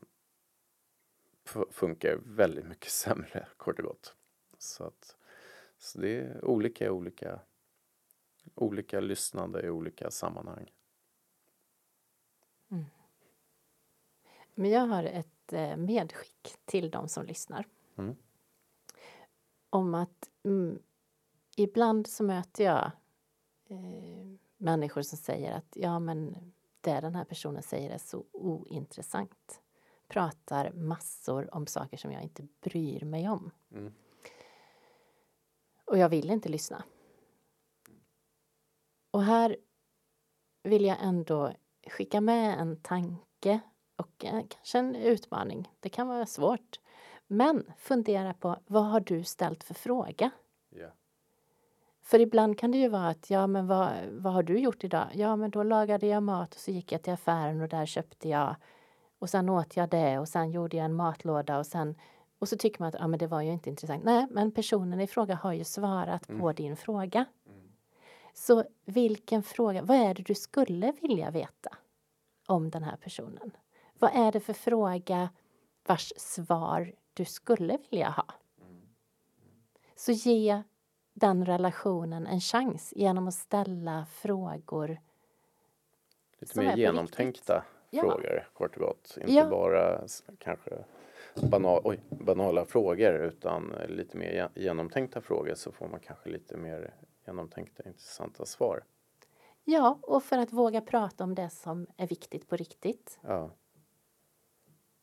funkar väldigt mycket sämre, kort och gott. Så, att, så det är olika, olika, olika lyssnande i olika sammanhang. Mm. Men jag har ett eh, medskick till de som lyssnar. Mm. Om att mm, ibland så möter jag eh, människor som säger att ja, men det den här personen säger är så ointressant. Pratar massor om saker som jag inte bryr mig om. Mm. Och jag vill inte lyssna. Och här vill jag ändå skicka med en tanke och eh, kanske en utmaning. Det kan vara svårt. Men fundera på vad har du ställt för fråga? Yeah. För ibland kan det ju vara att ja, men vad, vad har du gjort idag? Ja, men då lagade jag mat och så gick jag till affären och där köpte jag och sen åt jag det och sen gjorde jag en matlåda och sen och så tycker man att ja, men det var ju inte intressant. Nej, men personen i fråga har ju svarat mm. på din fråga. Mm. Så vilken fråga, vad är det du skulle vilja veta om den här personen? Vad är det för fråga vars svar du skulle vilja ha? Så ge den relationen en chans genom att ställa frågor. Lite mer genomtänkta ja. frågor, kort och gott. Inte ja. bara kanske banal, oj, banala frågor utan lite mer genomtänkta frågor så får man kanske lite mer genomtänkta intressanta svar. Ja, och för att våga prata om det som är viktigt på riktigt. Ja.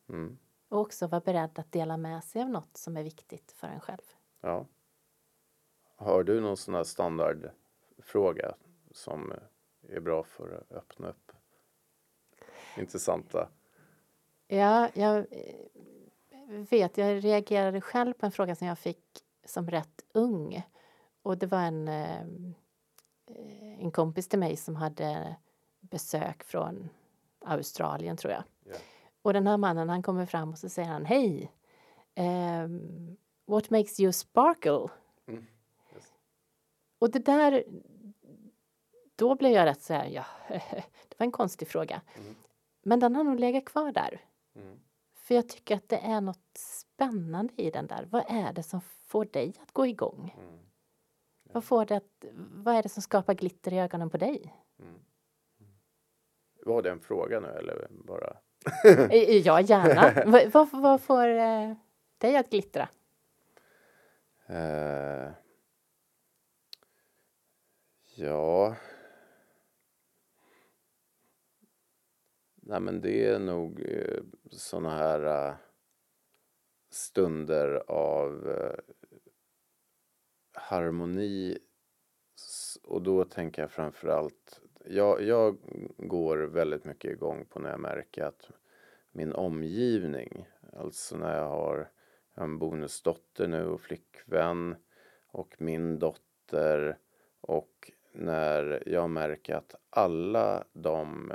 Mm. Och också vara beredd att dela med sig av något som är viktigt för en själv. Ja. Har du någon sån här standardfråga som är bra för att öppna upp intressanta? Ja, jag eh, vet, jag reagerade själv på en fråga som jag fick som rätt ung. Och det var en, eh, en kompis till mig som hade besök från Australien, tror jag. Och den här mannen han kommer fram och så säger han Hej! Um, what makes you sparkle? Mm. Yes. Och det där då blev jag rätt så här, ja, det var en konstig fråga. Mm. Men den har nog legat kvar där. Mm. För jag tycker att det är något spännande i den där. Vad är det som får dig att gå igång? Mm. Ja. Vad, får det att, vad är det som skapar glitter i ögonen på dig? Mm. mm. Var det en fråga nu eller bara? ja, gärna. vad, vad får eh, dig att glittra? Uh, Ja. Nej men det är nog eh, såna här eh, stunder av eh, harmoni och då tänker jag framförallt jag, jag går väldigt mycket igång på när jag märker att min omgivning, alltså när jag har en bonusdotter nu och flickvän och min dotter och när jag märker att alla de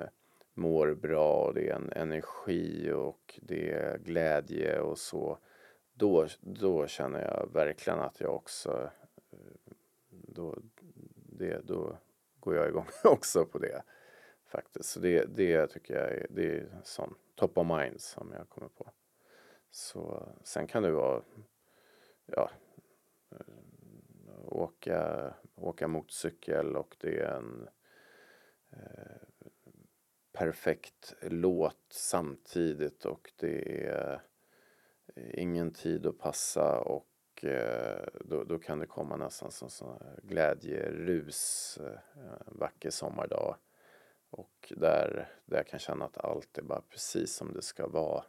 mår bra och det är en energi och det är glädje och så. Då, då känner jag verkligen att jag också eh, då, det, då går jag igång också på det faktiskt. Så det, det tycker jag är, det är sån top of mind som jag kommer på. Så sen kan det vara, ja, eh, åka, åka motorcykel och det är en eh, perfekt låt samtidigt och det är eh, ingen tid att passa och Eh, då, då kan det komma nästan som sån glädjerus en vacker sommardag. Och där, där jag kan känna att allt är bara precis som det ska vara.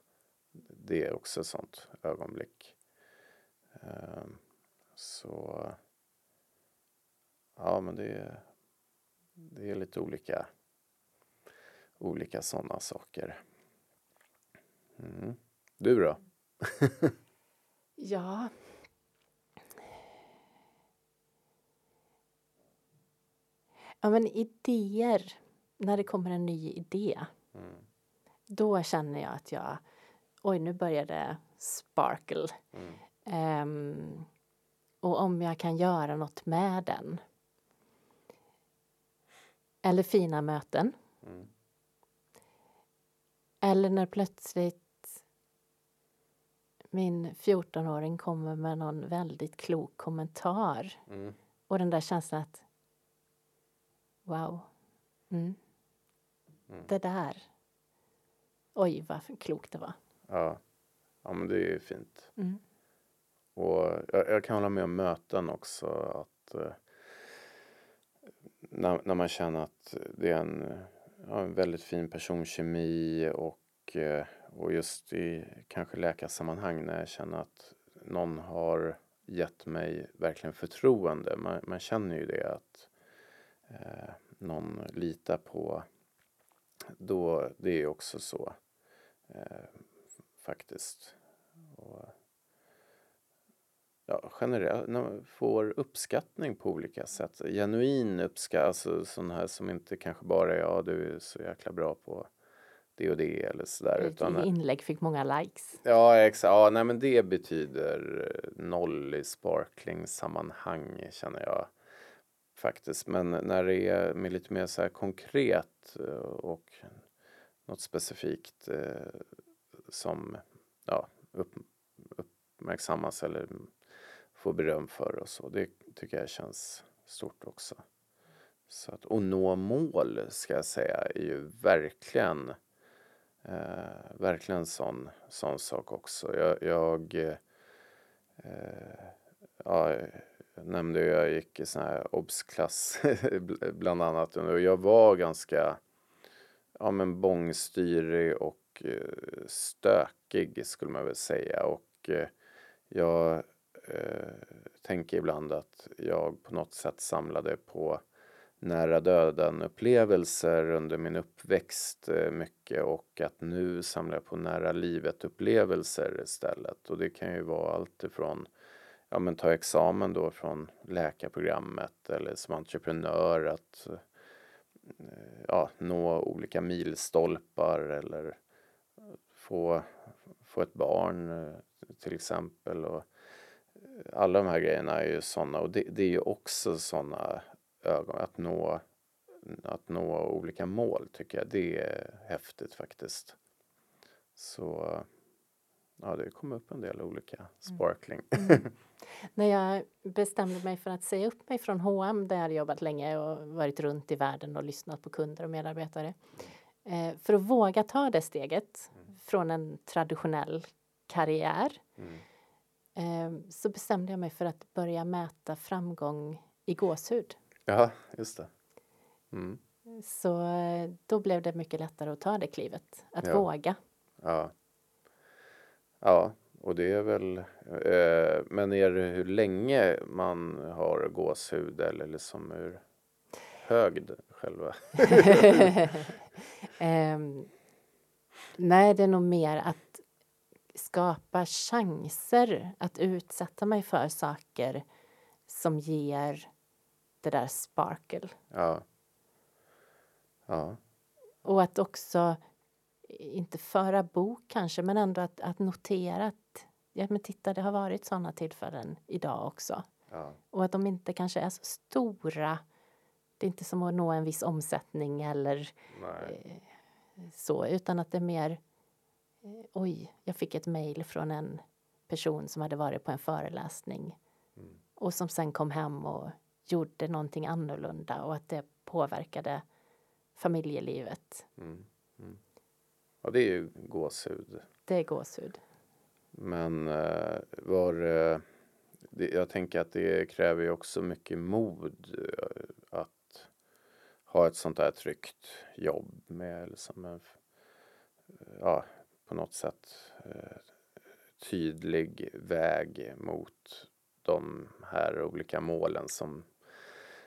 Det är också ett sånt ögonblick. Ehm, så ja, men det är, det är lite olika olika sådana saker. Mm. Du då? ja. Ja men idéer, när det kommer en ny idé. Mm. Då känner jag att jag, oj nu börjar det sparkle. Mm. Um, och om jag kan göra något med den. Eller fina möten. Mm. Eller när plötsligt min 14-åring kommer med någon väldigt klok kommentar. Mm. Och den där känslan att wow, mm. Mm. det där. Oj, vad klokt det var. Ja, ja men det är ju fint. Mm. Och jag, jag, kan hålla med om möten också. Att eh, när, när man känner att det är en ja, en väldigt fin personkemi och, eh, och just i kanske läkarsammanhang när jag känner att någon har gett mig verkligen förtroende. Man, man känner ju det att eh, någon litar på. Då, det är också så eh, faktiskt. Och, ja, generellt, får uppskattning på olika sätt. Genuin uppskattning, alltså sån här som inte kanske bara är ja du är så jäkla bra på det och det eller sådär. Ditt utan, inlägg fick många likes. Ja, exakt. Ja, nej men det betyder noll i sparkling-sammanhang känner jag faktiskt. Men när det är med lite mer så här konkret eh, och något specifikt eh, som ja, upp, uppmärksammas eller får beröm för och så. Det tycker jag känns stort också. Så att, och nå mål ska jag säga är ju verkligen eh, verkligen sån, sån sak också. Jag, jag eh, ja, nämnde ju jag gick i sån här obsklass bland annat och jag var ganska ja, men bångstyrig och eh, stökig skulle man väl säga. Och eh, jag eh, tänker ibland att jag på något sätt samlade på nära döden upplevelser under min uppväxt eh, mycket och att nu samlar jag på nära livet upplevelser istället. Och det kan ju vara allt ifrån ja men ta examen då från läkarprogrammet eller som entreprenör att eh, ja, nå olika milstolpar eller få, få ett barn eh, till exempel och eh, alla de här grejerna är ju sådana och det, det är ju också sådana ögon, att nå, att nå olika mål tycker jag. Det är häftigt faktiskt. Så ja, det kom upp en del olika mm. sparkling. Mm. När jag bestämde mig för att säga upp mig från H&M där jag jobbat länge och varit runt i världen och lyssnat på kunder och medarbetare. Eh, för att våga ta det steget mm. från en traditionell karriär mm Ehm, så bestämde jag mig för att börja mäta framgång i gåshud. Ja, just det. Mm. Så eh, då blev det mycket lättare att ta det klivet, att Ja. våga. Ja. Ja, och det är väl... Eh, men är det hur länge man har gåshud eller liksom hur hög det- själva... Ehm, nej, det är nog mer att skapa chanser att utsätta mig för saker som ger det där sparkle. Ja. Ja. Och att också, inte föra bok kanske, men ändå att, att notera att ja, men titta, det har varit sådana tillfällen idag också. Ja. Och att de inte kanske är så stora. Det är inte som att nå en viss omsättning eller Nej. så, utan att det är mer eh, oj, jag fick ett mejl från en person som hade varit på en föreläsning Mm. och som sen kom hem och gjorde någonting annorlunda och att det påverkade familjelivet. Mm. Mm. Ja, det är ju gåshud. Det är gåshud. Men eh, var det, det, jag tänker att det kräver ju också mycket mod eh, att ha ett sånt där tryggt jobb med liksom en, ja, på något sätt eh, tydlig väg mot de här olika målen som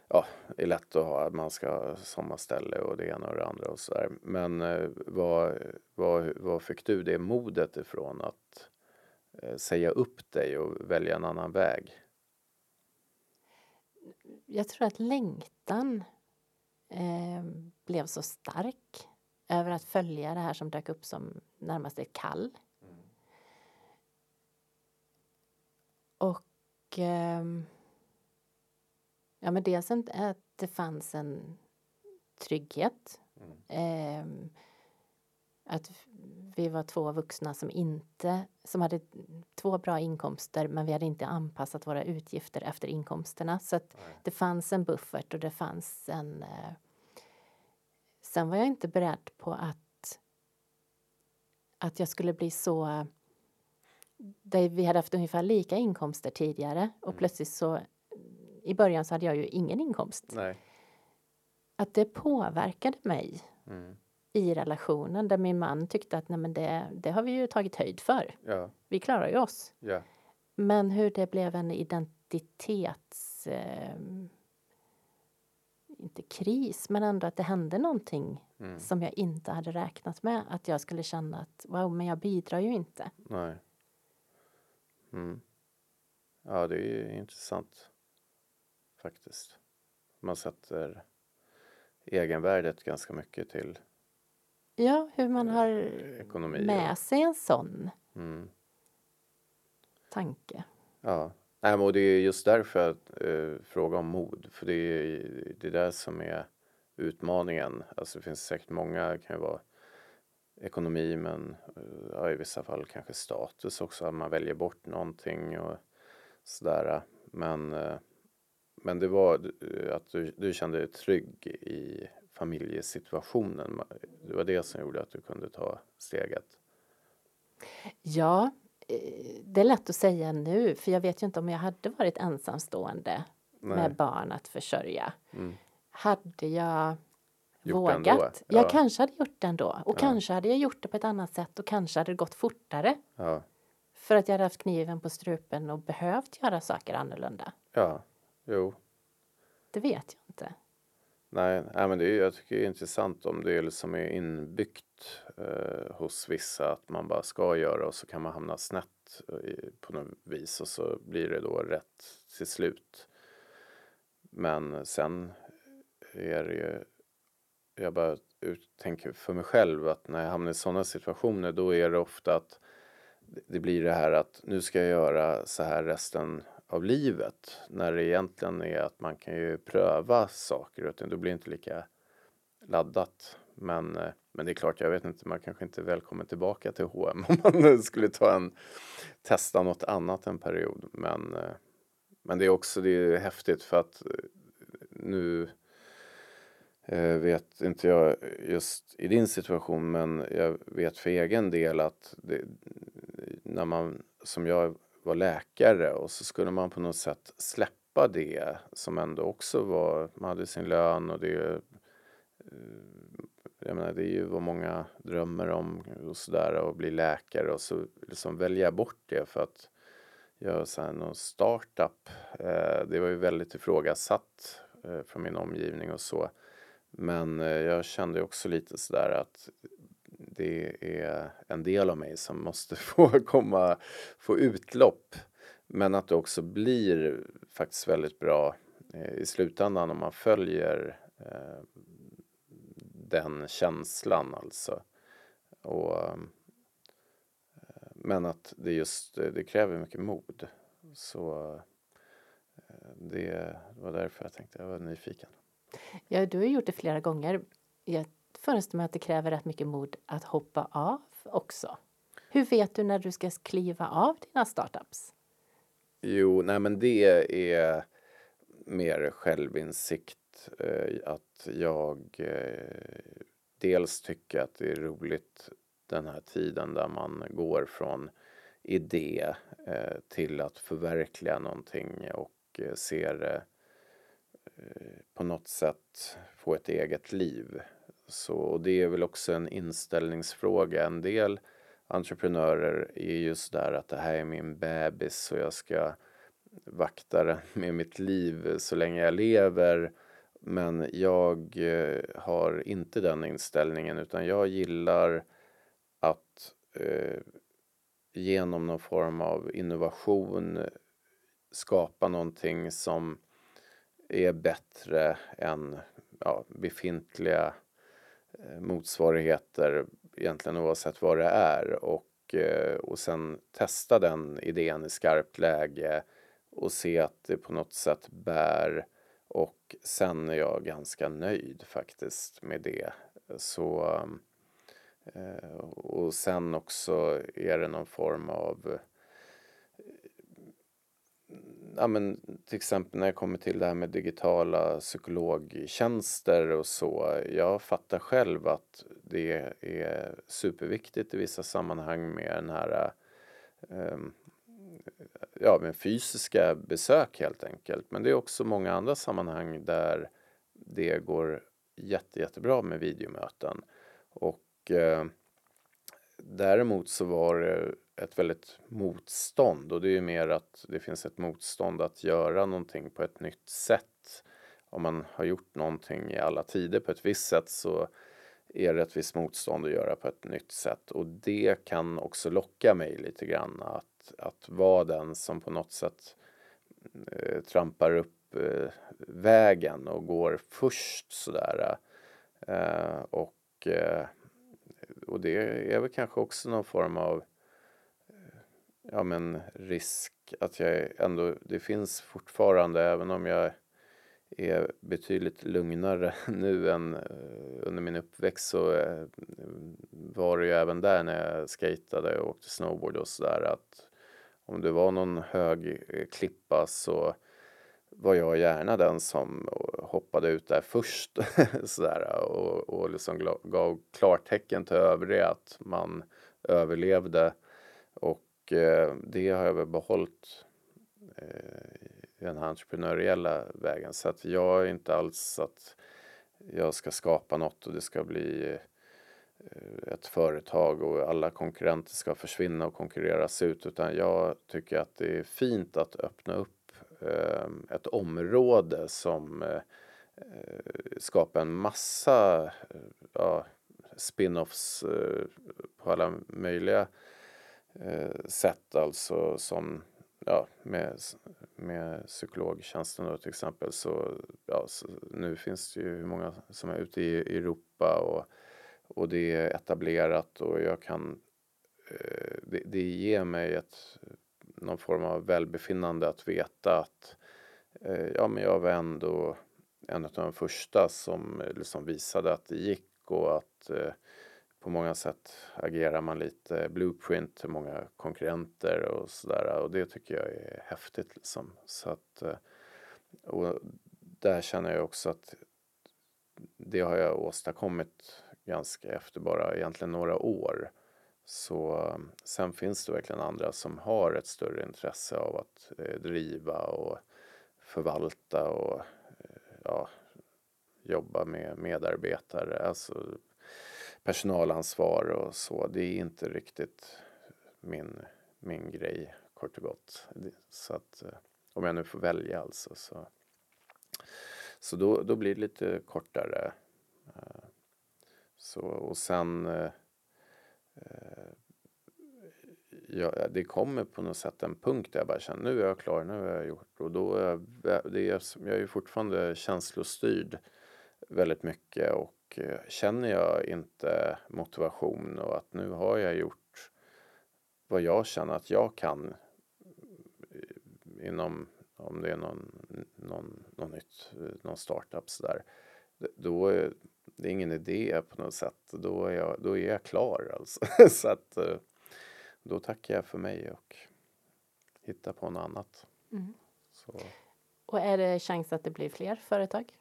ja, är lätt att ha. Man ska ha sommarställe och det ena och det andra och sådär. Men eh, vad, vad, vad fick du det modet ifrån att eh, säga upp dig och välja en annan väg? Jag tror att längtan eh, blev så stark över att följa det här som dök upp som närmast ett kall. Och ehm, ja, men dels att det fanns en trygghet. Ehm, att vi var två vuxna som inte, som hade två bra inkomster men vi hade inte anpassat våra utgifter efter inkomsterna. Så att det fanns en buffert och det fanns en... Eh, sen var jag inte beredd på att, att jag skulle bli så... Vi hade haft ungefär lika inkomster tidigare och plötsligt så... I början så hade jag ju ingen inkomst. Nej. Att det påverkade mig Mm. i relationen där min man tyckte att nej men det, det har vi ju tagit höjd för. Ja, Vi klarar ju oss. ja, Men hur det blev en identitets... Eh, inte kris, men ändå att det hände någonting mm. som jag inte hade räknat med. Att jag skulle känna att wow, men jag bidrar ju inte. nej. Mm. Ja, det är ju intressant faktiskt. Man sätter egenvärdet ganska mycket till Ja, hur man har ekonomi. med sig en sån mm. tanke. Ja, Nej, och det är just därför jag eh, frågar om mod. För det är det är där som är utmaningen. Alltså det finns säkert många, det kan ju vara ekonomi men eh, ja, i vissa fall kanske status också. Att man väljer bort någonting och sådär. Men, eh, men det var eh, att du, du kände dig trygg i familjesituationen. Det var det som gjorde att du kunde ta steget. Ja, eh, det är lätt att säga nu, för jag vet ju inte om jag hade varit ensamstående Nej. med barn att försörja. Mm. Hade jag Gjort vågat? ändå, Jag ja. kanske hade gjort det ändå. Och Ja. kanske hade jag gjort det på ett annat sätt och kanske hade det gått fortare. Ja, För att jag hade haft kniven på strupen och behövt göra saker annorlunda. ja, jo. Det vet jag inte. Nej, nej men det är, jag tycker det är intressant om det är liksom är inbyggt eh, hos vissa att man bara ska göra och så kan man hamna snett eh, i, på något vis och så blir det då rätt till slut. Men sen är det ju, jag bara ut, tänker för mig själv att när jag hamnar i sådana situationer då är det ofta att det- det blir det här att nu ska jag göra så här resten av livet. När det egentligen är att man kan ju pröva saker och ting. Då blir det inte lika laddat. Men, eh, men det är klart, jag vet inte, man kanske inte är välkommen tillbaka till H&M om man skulle ta en, testa något annat en period. Men, eh, men det är också det är häftigt för att eh, nu vet inte jag just i din situation men jag vet för egen del att det, när man som jag var läkare och så skulle man på något sätt släppa det som ändå också var, man hade sin lön och det eh, jag menar, det är ju vad många drömmer om och sådär och bli läkare och så liksom välja bort det för att göra så här någon startup. Eh, det var ju väldigt ifrågasatt eh, från min omgivning och så. Men eh, jag kände också lite sådär att det är en del av mig som måste få komma, få utlopp. Men att det också blir faktiskt väldigt bra eh, i slutändan om man följer eh, den känslan alltså. Och, eh, men att det just det kräver mycket mod. Så eh, det var därför jag tänkte jag var nyfiken. Ja, du har gjort det flera gånger. Jag föreställer mig att det kräver rätt mycket mod att hoppa av också. Hur vet du när du ska kliva av dina startups? Jo, nej men det är mer självinsikt eh, att jag eh, dels tycker att det är roligt den här tiden där man går från idé eh, till att förverkliga någonting och eh, ser eh, på något sätt få ett eget liv. Så och det är väl också en inställningsfråga. En del entreprenörer är just där att det här är min bebis och jag ska vakta den med mitt liv så länge jag lever men jag eh, har inte den inställningen utan jag gillar att eh, genom någon form av innovation skapa någonting som är bättre än ja, befintliga eh, Eh, motsvarigheter egentligen oavsett vad det är och, eh, och sen testa den idén i skarpt läge och se att det på något sätt bär och sen är jag ganska nöjd faktiskt med det. Så, eh, och sen också är det någon form av ja, men till exempel när jag kommer till det här med digitala psykologtjänster och så. Jag fattar själv att det är superviktigt i vissa sammanhang med den här um, ja, med fysiska besök helt enkelt. Men det är också många andra sammanhang där det går jätte, jättebra med videomöten. Och eh, däremot så var det ett väldigt motstånd och det är ju mer att det finns ett motstånd att göra någonting på ett nytt sätt. Om man har gjort någonting i alla tider på ett visst sätt så är det ett visst motstånd att göra på ett nytt sätt och det kan också locka mig lite grann att att, vara den som på något sätt eh, trampar upp eh, vägen och går först sådär. Eh, och, eh, och det är väl kanske också någon form av eh, ja, men risk att jag ändå, det finns fortfarande, även om jag är betydligt lugnare nu än eh, under min uppväxt så eh, var det ju även där när jag skatade och åkte snowboard och sådär att om det var någon hög eh, klippa så var jag gärna den som hoppade ut där först sådär, och, och liksom gav klartecken till övriga att man överlevde. Och eh, det har jag väl behållit i den här entreprenöriella vägen. Så att jag är inte alls att jag ska skapa något och det ska bli eh, ett företag och alla konkurrenter ska försvinna och konkurreras ut utan jag tycker att det är fint att öppna upp eh, ett område som skapar en massa ja, spin-offs på alla möjliga Eh, sätt alltså som ja, med, med psykologtjänsten då till exempel så, ja, så nu finns det ju hur många som är ute i Europa och och det är etablerat och jag kan eh, det, det ger mig ett, någon form av välbefinnande att veta att eh, ja, men jag var ändå en av de första som liksom visade att det gick och att eh, på många sätt agerar man lite blueprint till många konkurrenter och sådär och det tycker jag är häftigt liksom. Så att, eh, och där känner jag också att det har jag åstadkommit ganska efter bara egentligen några år. Så eh, sen finns det verkligen andra som har ett större intresse av att eh, driva och förvalta och eh, ja, jobba med medarbetare, alltså personalansvar och så. Det är inte riktigt min, min grej kort och gott. Så att eh, om jag nu får välja alltså så, så då, då blir det lite kortare. Eh, så, och sen eh, Ja, det kommer på något sätt en punkt där jag bara känner nu är jag klar, nu har jag gjort. Och då är jag, det är, jag är ju fortfarande känslostyrd väldigt mycket och eh, känner jag inte motivation och att nu har jag gjort vad jag känner att jag kan inom om det är någon, någon, någon nytt, någon startup sådär. Då är det är ingen idé på något sätt. Då är jag, då är jag klar alltså. Så att eh, då tackar jag för mig och hittar på något annat. Mm. Och är det chans att det blir fler företag?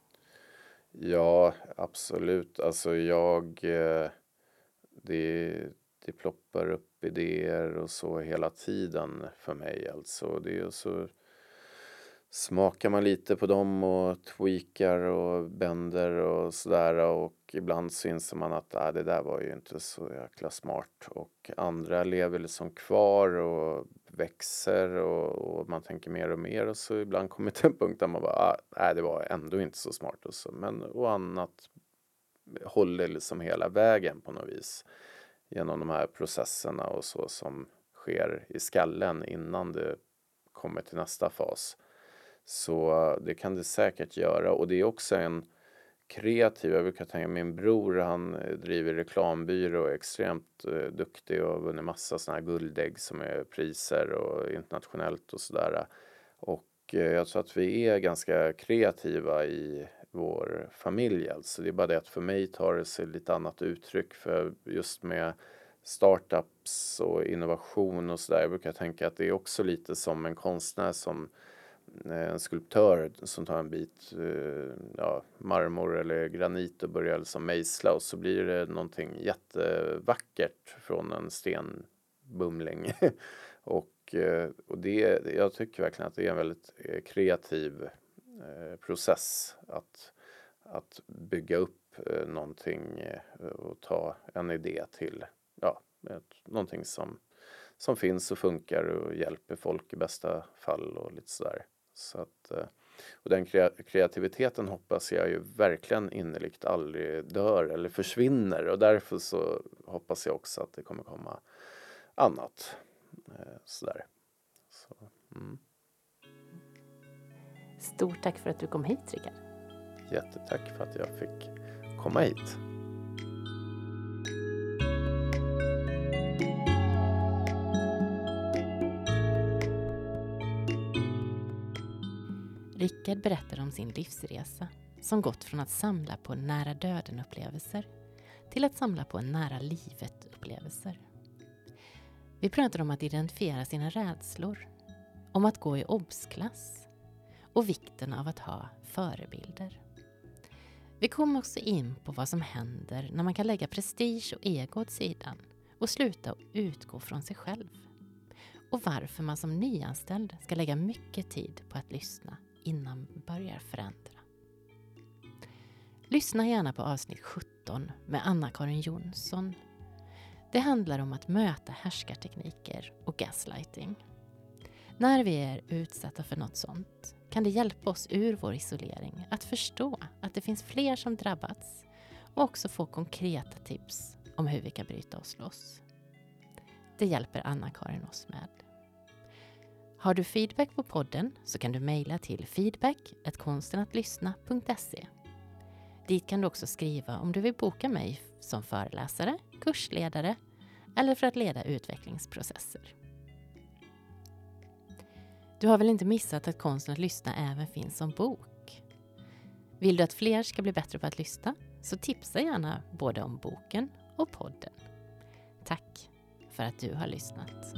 Ja, absolut. Alltså jag... Eh, det, det ploppar upp idéer och så hela tiden för mig. Alltså det är så smakar man lite på dem och tweakar och bänder och sådär och ibland så inser man att äh, det där var ju inte så jäkla smart. Och andra lever liksom kvar och växer och, och man tänker mer och mer. Och så ibland kommer till en punkt där man bara äh, nej det var ändå inte så smart. Och så men och annat håller liksom hela vägen på något vis genom de här processerna och så som sker i skallen innan det kommer till nästa fas. Så det kan det säkert göra. Och det är också en kreativ, jag brukar tänka min bror han eh, driver reklambyrå och är extremt eh, duktig och har vunnit massa sådana här guldägg som är priser och internationellt och sådär. Och eh, jag tror att vi är ganska kreativa i vår familj alltså. Det är bara det att för mig tar det sig lite annat uttryck för just med startups och innovation och sådär. Jag brukar tänka att det är också lite som en konstnär som Eh, en skulptör som tar en bit eh, ja, marmor eller granit och börjar liksom mejsla och så blir det någonting jättevackert från en stenbumling. och, eh, och det, jag tycker verkligen att det är en väldigt kreativ process att, att bygga upp någonting och ta en idé till ja, någonting som, som finns och funkar och hjälper folk i bästa fall och lite sådär. Så att, eh, och den kreativiteten hoppas jag ju verkligen innerligt aldrig dör eller försvinner och därför så hoppas jag också att det kommer komma annat. Eh, sådär. Så, mm. Stort tack för att du kom hit Rickard. Jättetack för att jag fick komma hit. Rickard berättar om sin livsresa som gått från att samla på nära döden-upplevelser till att samla på nära livet-upplevelser. Vi pratar om att identifiera sina rädslor, om att gå i obsklass och vikten av att ha förebilder. Vi kom också in på vad som händer när man kan lägga prestige och ego åt sidan och sluta utgå från sig själv. Och varför man som nyanställd ska lägga mycket tid på att lyssna innan börjar förändra. Lyssna gärna på avsnitt 17 med Anna-Karin Jonsson. Det handlar om att möta härskartekniker och gaslighting. När vi är utsatta för något sånt kan det hjälpa oss ur vår isolering att förstå att det finns fler som drabbats och också få konkreta tips om hur vi kan bryta oss loss. Det hjälper Anna-Karin oss med. Har du feedback på podden så kan du mejla till feedback.konstenattlyssna.se Dit kan du också skriva om du vill boka mig som föreläsare, kursledare eller för att leda utvecklingsprocesser. Du har väl inte missat att Konsten att lyssna även finns som bok? Vill du att fler ska bli bättre på att lyssna så tipsa gärna både om boken och podden. Tack för att du har lyssnat.